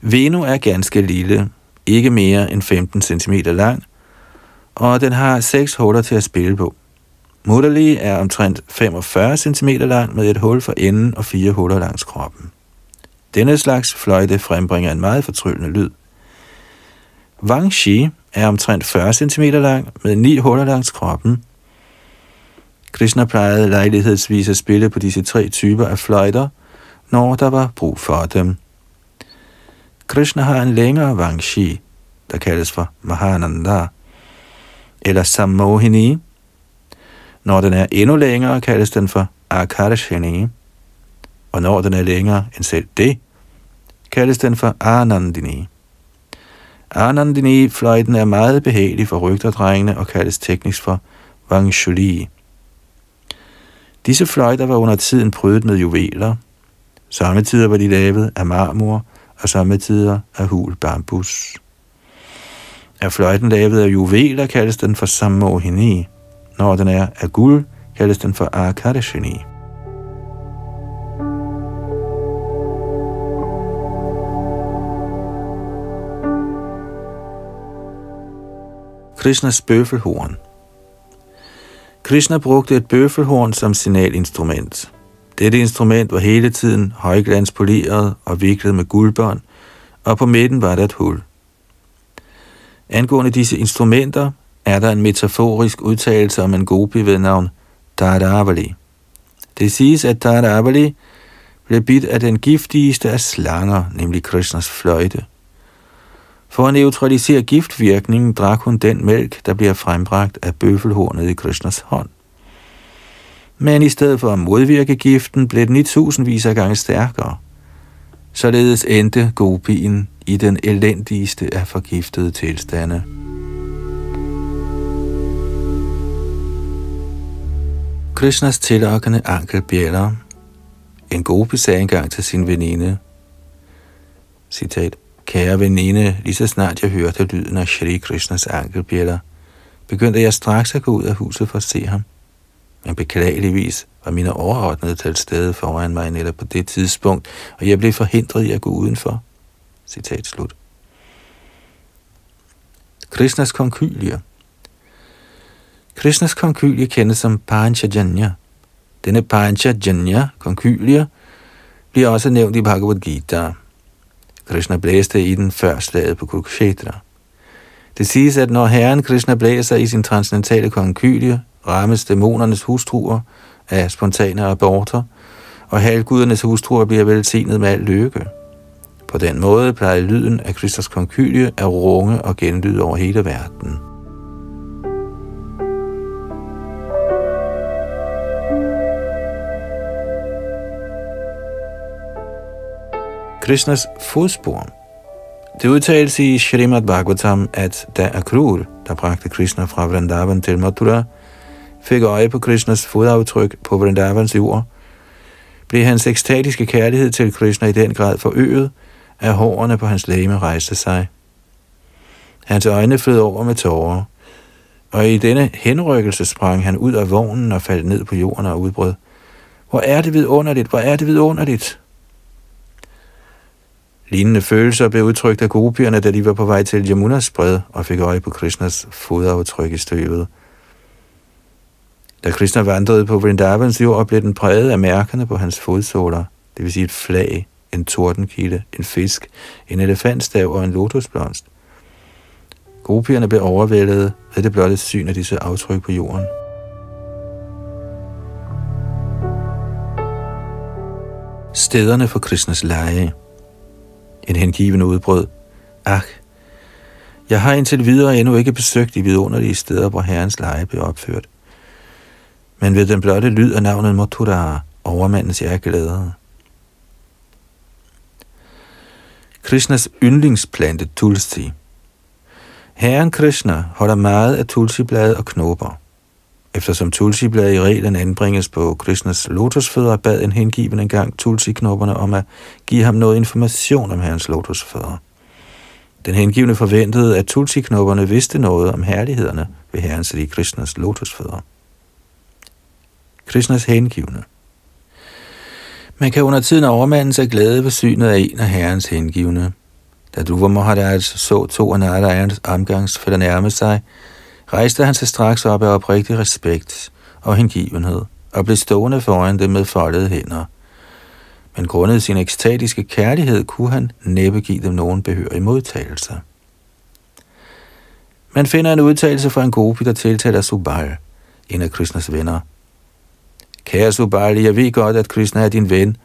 A: Venu er ganske lille, ikke mere end 15 cm lang, og den har seks huller til at spille på. Murali er omtrent 45 cm lang med et hul for enden og fire huller langs kroppen. Denne slags fløjte frembringer en meget fortryllende lyd. Wangxi er omtrent 40 cm lang med ni huller langs kroppen. Krishna plejede lejlighedsvis at spille på disse tre typer af fløjter, når der var brug for dem. Krishna har en længere vangshi, der kaldes for Mahananda, eller Sammohini. Når den er endnu længere, kaldes den for Akarshini. Og når den er længere end selv det, kaldes den for Anandini. Anandini-fløjten er meget behagelig for rygterdrengene og kaldes teknisk for Vangshuli. Disse fløjter var under tiden prydet med juveler. Samtidig var de lavet af marmor, og samtidig af hul bambus. Er fløjten lavet af juveler, kaldes den for sammohini. Når den er af guld, kaldes den for akadashini. Krishnas bøffelhorn Krishna brugte et bøffelhorn som signalinstrument. Dette instrument var hele tiden højglanspoleret og viklet med guldbånd, og på midten var der et hul. Angående disse instrumenter er der en metaforisk udtalelse om en gopi ved navn Dharavali. Det siges, at Dharavali blev bidt af den giftigste af slanger, nemlig Krishnas fløjte. For at neutralisere giftvirkningen drak hun den mælk, der bliver frembragt af bøffelhornet i Krishnas hånd. Men i stedet for at modvirke giften, blev den i tusindvis af gange stærkere. Således endte gopien i den elendigste af forgiftede tilstande. Krishnas tillokkende ankelbjæller. En gopi sagde engang til sin veninde, citat, Kære veninde, lige så snart jeg hørte lyden af Shri Krishnas ankelbjæller, begyndte jeg straks at gå ud af huset for at se ham. Men beklageligvis var mine overordnede til stede foran mig netop på det tidspunkt, og jeg blev forhindret i at gå udenfor. Citat slut. Krishnas konkylie Krishnas konkylie kendes som Panchajanya. Denne Panchajanya, konkylie, bliver også nævnt i Bhagavad Gita. Krishna blæste i den før slaget på Kurukshetra. Det siges, at når Herren Krishna blæser i sin transcendentale konkylie, rammes dæmonernes hustruer af spontane aborter, og halvgudernes hustruer bliver velsignet med al lykke. På den måde plejer lyden af Kristus konkylie at runge og genlyde over hele verden. Krishnas fodspor. Det udtales i Srimad Bhagavatam, at da Akrur, der bragte Krishna fra Vrindavan til Mathura, fik øje på Krishnas fodaftryk på Vrindavans jord, blev hans ekstatiske kærlighed til Krishna i den grad forøget, at hårene på hans læme rejste sig. Hans øjne flød over med tårer, og i denne henrykkelse sprang han ud af vognen og faldt ned på jorden og udbrød. Hvor er det vidunderligt, hvor er det vidunderligt! Lignende følelser blev udtrykt af gopierne, da de var på vej til Yamunas bred og fik øje på Krishnas fodaftryk i støvet. Da Krishna vandrede på Vrindavans jord, blev den præget af mærkerne på hans fodsåler, det vil sige et flag, en tordenkilde, en fisk, en elefantstav og en lotusblomst. Gopierne blev overvældet ved det blotte syn af disse aftryk på jorden. Stederne for Krishnas lege en hengivende udbrød. Ach, jeg har indtil videre endnu ikke besøgt de vidunderlige steder, hvor herrens leje blev opført men ved den blotte lyd af navnet Motura overmandes jeg glæder. Krishnas yndlingsplante Tulsi Herren Krishna holder meget af tulsiblade og knopper. Eftersom tulsiblad i reglen anbringes på Krishnas lotusfødder, bad en hengiven engang tulsi-knopperne om at give ham noget information om herrens lotusfødder. Den hengivne forventede, at tulsi-knopperne vidste noget om herlighederne ved herrens Krishnas lotusfødder. Krishnas hengivne. Man kan under tiden overmande sig glæde ved synet af en af herrens hengivne. Da Dhruva Maharaj altså, så to af Narayanas omgangsfælder nærme sig, rejste han sig straks op af oprigtig respekt og hengivenhed og blev stående foran dem med foldede hænder. Men grundet sin ekstatiske kærlighed kunne han næppe give dem nogen behørig modtagelse. Man finder en udtalelse fra en gopi, der tiltaler Subal, en af Krishnas venner – Kære Subal, jeg ved godt, at Krishna er din ven,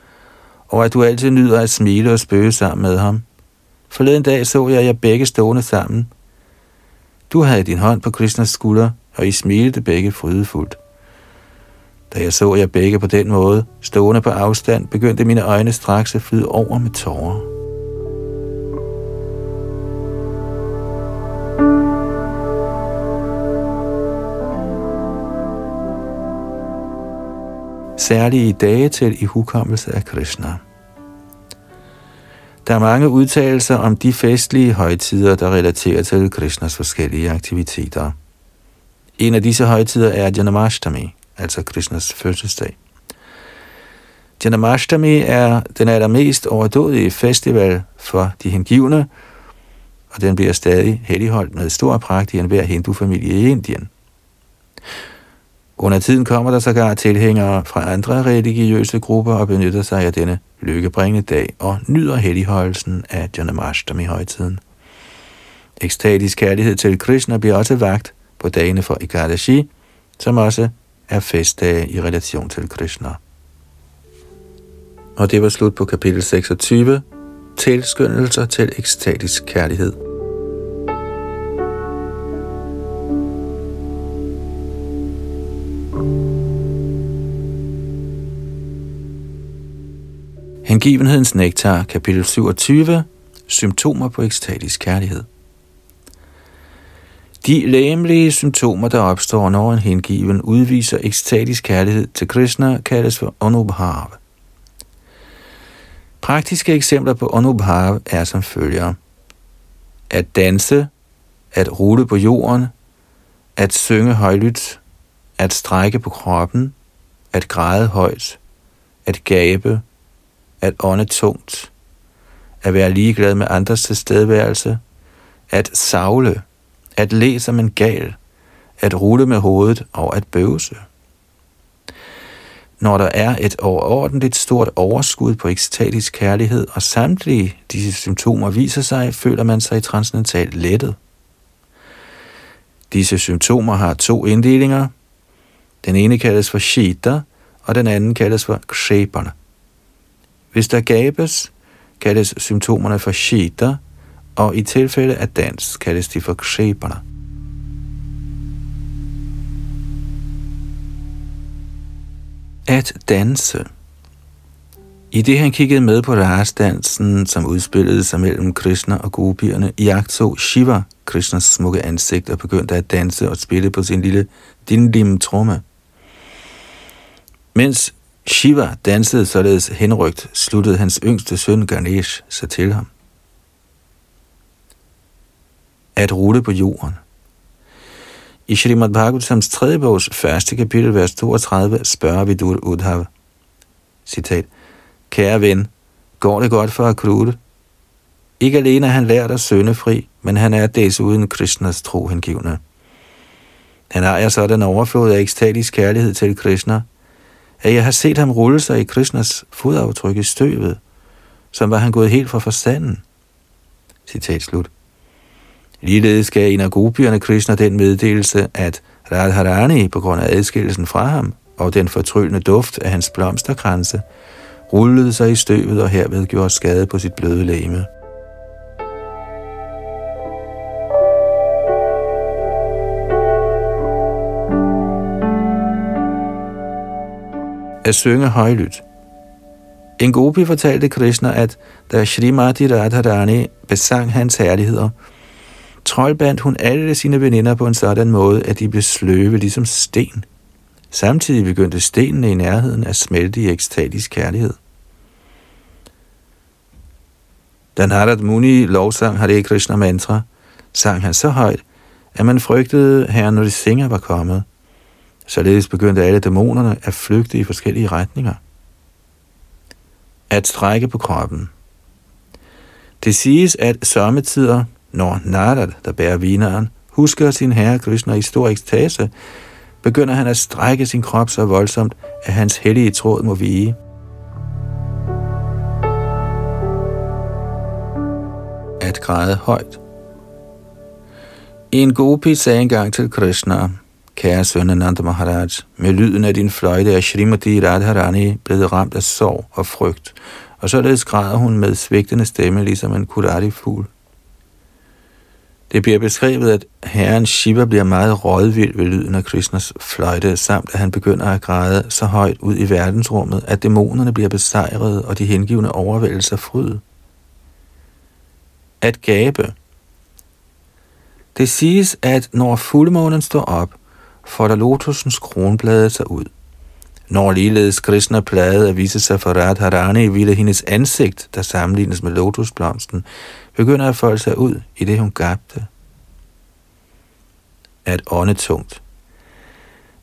A: og at du altid nyder at smile og spøge sammen med ham. Forleden dag så jeg jer begge stående sammen. Du havde din hånd på Krishnas skulder, og I smilte begge frydefuldt. Da jeg så jer begge på den måde, stående på afstand, begyndte mine øjne straks at flyde over med tårer. særlige dage til i hukommelse af Krishna. Der er mange udtalelser om de festlige højtider, der relaterer til Krishnas forskellige aktiviteter. En af disse højtider er Janamashtami, altså Krishnas fødselsdag. Janamashtami er den allermest overdådige festival for de hengivne, og den bliver stadig helligholdt med stor pragt i enhver hindufamilie i Indien. Under tiden kommer der sågar tilhængere fra andre religiøse grupper og benytter sig af denne lykkebringende dag og nyder helligholdelsen af Janamashtami højtiden. Ekstatisk kærlighed til Krishna bliver også vagt på dagene for Ikadashi, som også er festdage i relation til Krishna. Og det var slut på kapitel 26, tilskyndelser til ekstatisk kærlighed. Hengivenhedens nektar, kapitel 27, symptomer på ekstatisk kærlighed. De læmelige symptomer, der opstår, når en hengiven udviser ekstatisk kærlighed til Krishna, kaldes for anubhav. Praktiske eksempler på anubhav er som følger. At danse, at rulle på jorden, at synge højlydt, at strække på kroppen, at græde højt, at gabe, at ånde tungt, at være ligeglad med andres tilstedeværelse, at savle, at le som en gal, at rulle med hovedet og at bøvse. Når der er et overordentligt stort overskud på ekstatisk kærlighed, og samtlige disse symptomer viser sig, føler man sig transcendentalt lettet. Disse symptomer har to inddelinger. Den ene kaldes for shita, og den anden kaldes for kshepana. Hvis der gabes, kaldes symptomerne for shita, og i tilfælde af dans kaldes de for kshepana. At danse i det han kiggede med på rasdansen, som udspillede sig mellem Krishna og gopierne, så Shiva Krishnas smukke ansigt og begyndte at danse og spille på sin lille dindim tromme. Mens Shiva dansede således henrygt, sluttede hans yngste søn Ganesh sig til ham. At rulle på jorden. I Srimad Bhagavatams 3. bogs første kapitel, vers 32, spørger Vidur Udhav. Citat. Kære ven, går det godt for Akrude? Ikke alene er han lært at søndefri, men han er desuden Krishnas trohengivende. Han har jeg sådan overflod af ekstatisk kærlighed til Krishna, at jeg har set ham rulle sig i Krishnas fodaftryk i støvet, som var han gået helt fra forstanden. Citat slut. Ligeledes gav en af gopierne Krishna den meddelelse, at Radharani på grund af adskillelsen fra ham og den fortryllende duft af hans blomsterkranse, rullede sig i støvet og herved gjorde skade på sit bløde læme. At synge højlydt. En gopi fortalte Krishna, at da Srimati Radharani besang hans herligheder, troldbandt hun alle sine veninder på en sådan måde, at de blev sløve ligesom sten. Samtidig begyndte stenene i nærheden at smelte i ekstatisk kærlighed. Da Narad Muni lovsang Hare Krishna mantra, sang han så højt, at man frygtede, at herren Nrisinga var kommet. Således begyndte alle dæmonerne at flygte i forskellige retninger. At strække på kroppen. Det siges, at sommetider, når Narad, der bærer vineren, husker sin herre Krishna i stor ekstase, begynder han at strække sin krop så voldsomt, at hans hellige tråd må vige. At græde højt. En gopi sagde engang til Krishna, Kære søn Ananda Maharaj, med lyden af din fløjte er Shrimati Radharani blevet ramt af sorg og frygt, og således græder hun med svigtende stemme, ligesom en kurati-fugl. Det bliver beskrevet, at herren Shiva bliver meget rådvild ved lyden af Krishnas fløjte, samt at han begynder at græde så højt ud i verdensrummet, at dæmonerne bliver besejret, og de hengivne overvældes af fryd. At gabe. Det siges, at når fuldmånen står op, folder lotusens kronblade sig ud. Når ligeledes Krishna plagede at vise sig for Radharani, ville hendes ansigt, der sammenlignes med lotusblomsten, begynder at folde sig ud i det, hun gabte. At ånde tungt.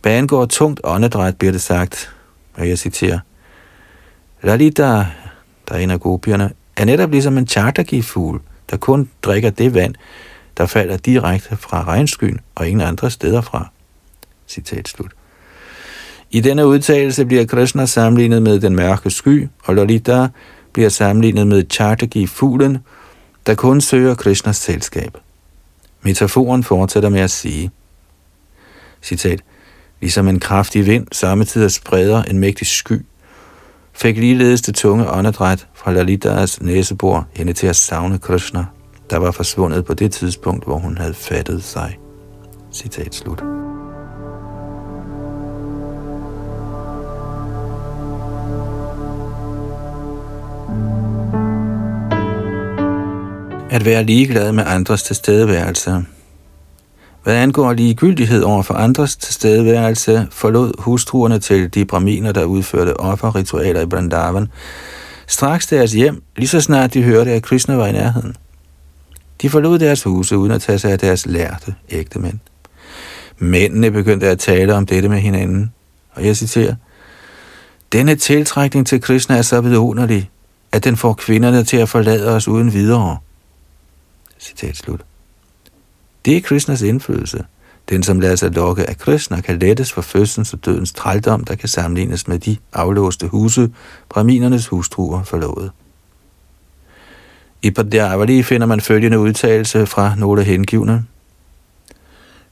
A: Hvad angår tungt åndedræt, bliver det sagt, og jeg citerer, Lalita, der er en af gopierne, er netop ligesom en chartergifugl, der kun drikker det vand, der falder direkte fra regnskyen og ingen andre steder fra. Citat slut. I denne udtalelse bliver Krishna sammenlignet med den mørke sky, og Lolita bliver sammenlignet med Chartagi fuglen, der kun søger Krishnas selskab. Metaforen fortsætter med at sige, citat, ligesom en kraftig vind samtidig spreder en mægtig sky, fik ligeledes det tunge åndedræt fra Lalitas næsebor hende til at savne Krishna, der var forsvundet på det tidspunkt, hvor hun havde fattet sig. Citat slut. At være ligeglad med andres tilstedeværelse. Hvad angår ligegyldighed over for andres tilstedeværelse, forlod hustruerne til de braminer, der udførte offerritualer i Brandavan, straks deres hjem, lige så snart de hørte, at Krishna var i nærheden. De forlod deres huse uden at tage sig af deres lærte ægte mænd. Mændene begyndte at tale om dette med hinanden, og jeg citerer, Denne tiltrækning til Krishna er så vidunderlig, at den får kvinderne til at forlade os uden videre. Citat slut. Det er Krishnas indflydelse. Den, som lader sig lokke af Krishna, kan lettes for fødselens og dødens trældom, der kan sammenlignes med de aflåste huse, braminernes hustruer forlod. I Padjavali finder man følgende udtalelse fra nogle hengivne.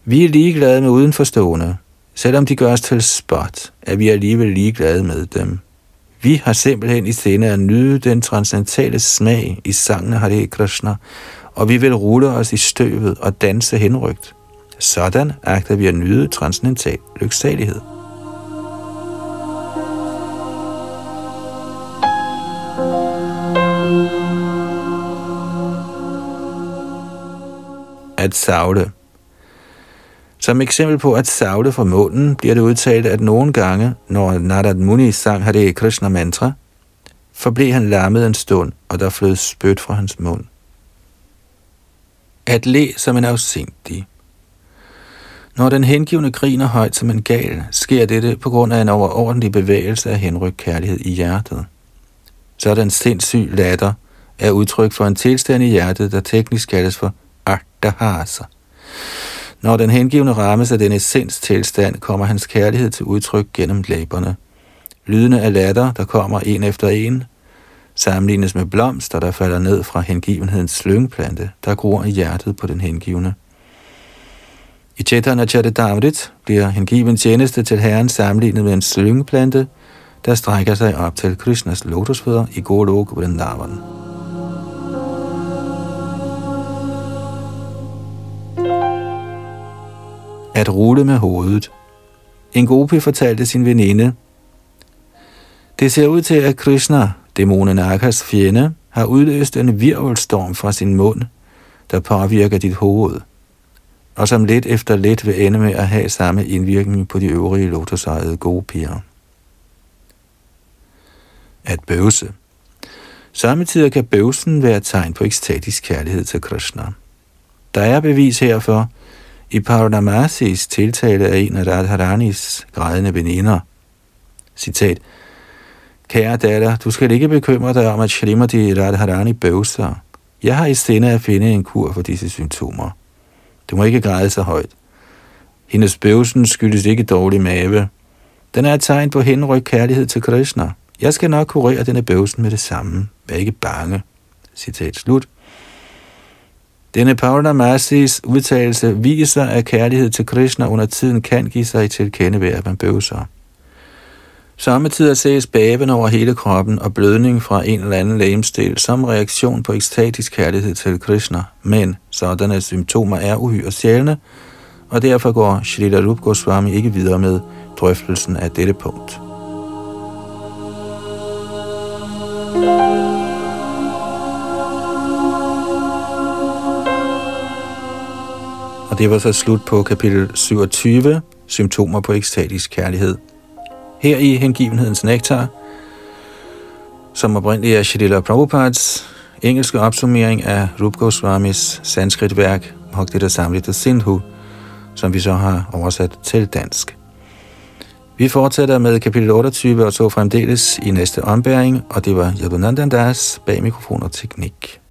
A: Vi er ligeglade med udenforstående. Selvom de gør os til spot, er vi alligevel ligeglade med dem. Vi har simpelthen i scene at nyde den transcendentale smag i sangen Hare Krishna, og vi vil rulle os i støvet og danse henrygt. Sådan agter vi at nyde transcendental lyksalighed. At savle som eksempel på at savle fra månen, bliver det udtalt, at nogle gange, når Narad Muni sang Hare Krishna mantra, forblev han lammet en stund, og der flød spyt fra hans mund. At le som en afsindig. Når den hengivne griner højt som en gal, sker dette på grund af en overordentlig bevægelse af henrykt kærlighed i hjertet. Så den sindssyg latter er udtryk for en tilstand i hjertet, der teknisk kaldes for Artahasa. Når den hengivne rammes af den essens tilstand, kommer hans kærlighed til udtryk gennem læberne. Lydene af latter, der kommer en efter en, sammenlignes med blomster, der falder ned fra hengivenhedens slyngplante, der gror i hjertet på den hengivne. I Chaitanya Charitamrit bliver hengiven tjeneste til Herren sammenlignet med en slyngplante, der strækker sig op til Krishnas lotusfødder i Golok Vrindavan. At rulle med hovedet. En gopi fortalte sin veninde, det ser ud til, at Krishna, dæmonen Akas fjende, har udløst en virvelstorm fra sin mund, der påvirker dit hoved, og som lidt efter lidt vil ende med at have samme indvirkning på de øvrige lotusejede gopier. At bøvse. Samtidig kan bøvsen være et tegn på ekstatisk kærlighed til Krishna. Der er bevis herfor i Paranamasis tiltale af en af Radharanis grædende veninder. Citat – Kære datter, du skal ikke bekymre dig om, at Shrimati Radharani bøvser. Jeg har i sinde at finde en kur for disse symptomer. Du må ikke græde så højt. Hendes bøvsen skyldes ikke dårlig mave. Den er et tegn på henryk kærlighed til Krishna. Jeg skal nok kurere denne bøvsen med det samme. Vær ikke bange. Citat slut. Denne Paula Masis udtalelse viser, at kærlighed til Krishna under tiden kan give sig til kende ved, at man bøvser. Samtidig ses baben over hele kroppen og blødning fra en eller anden lægemstil som reaktion på ekstatisk kærlighed til Krishna, men sådanne symptomer er uhyre sjældne, og derfor går Shrita Rup Goswami ikke videre med drøftelsen af dette punkt. Og det var så slut på kapitel 27, symptomer på ekstatisk kærlighed. Her i hengivenhedens nektar, som oprindeligt er Shrila Prabhupads engelske opsummering af Rup Goswamis sanskritværk Bhaktita Samrita Sindhu, som vi så har oversat til dansk. Vi fortsætter med kapitel 28 og så fremdeles i næste ombæring, og det var Yadunandandas bag mikrofon og teknik.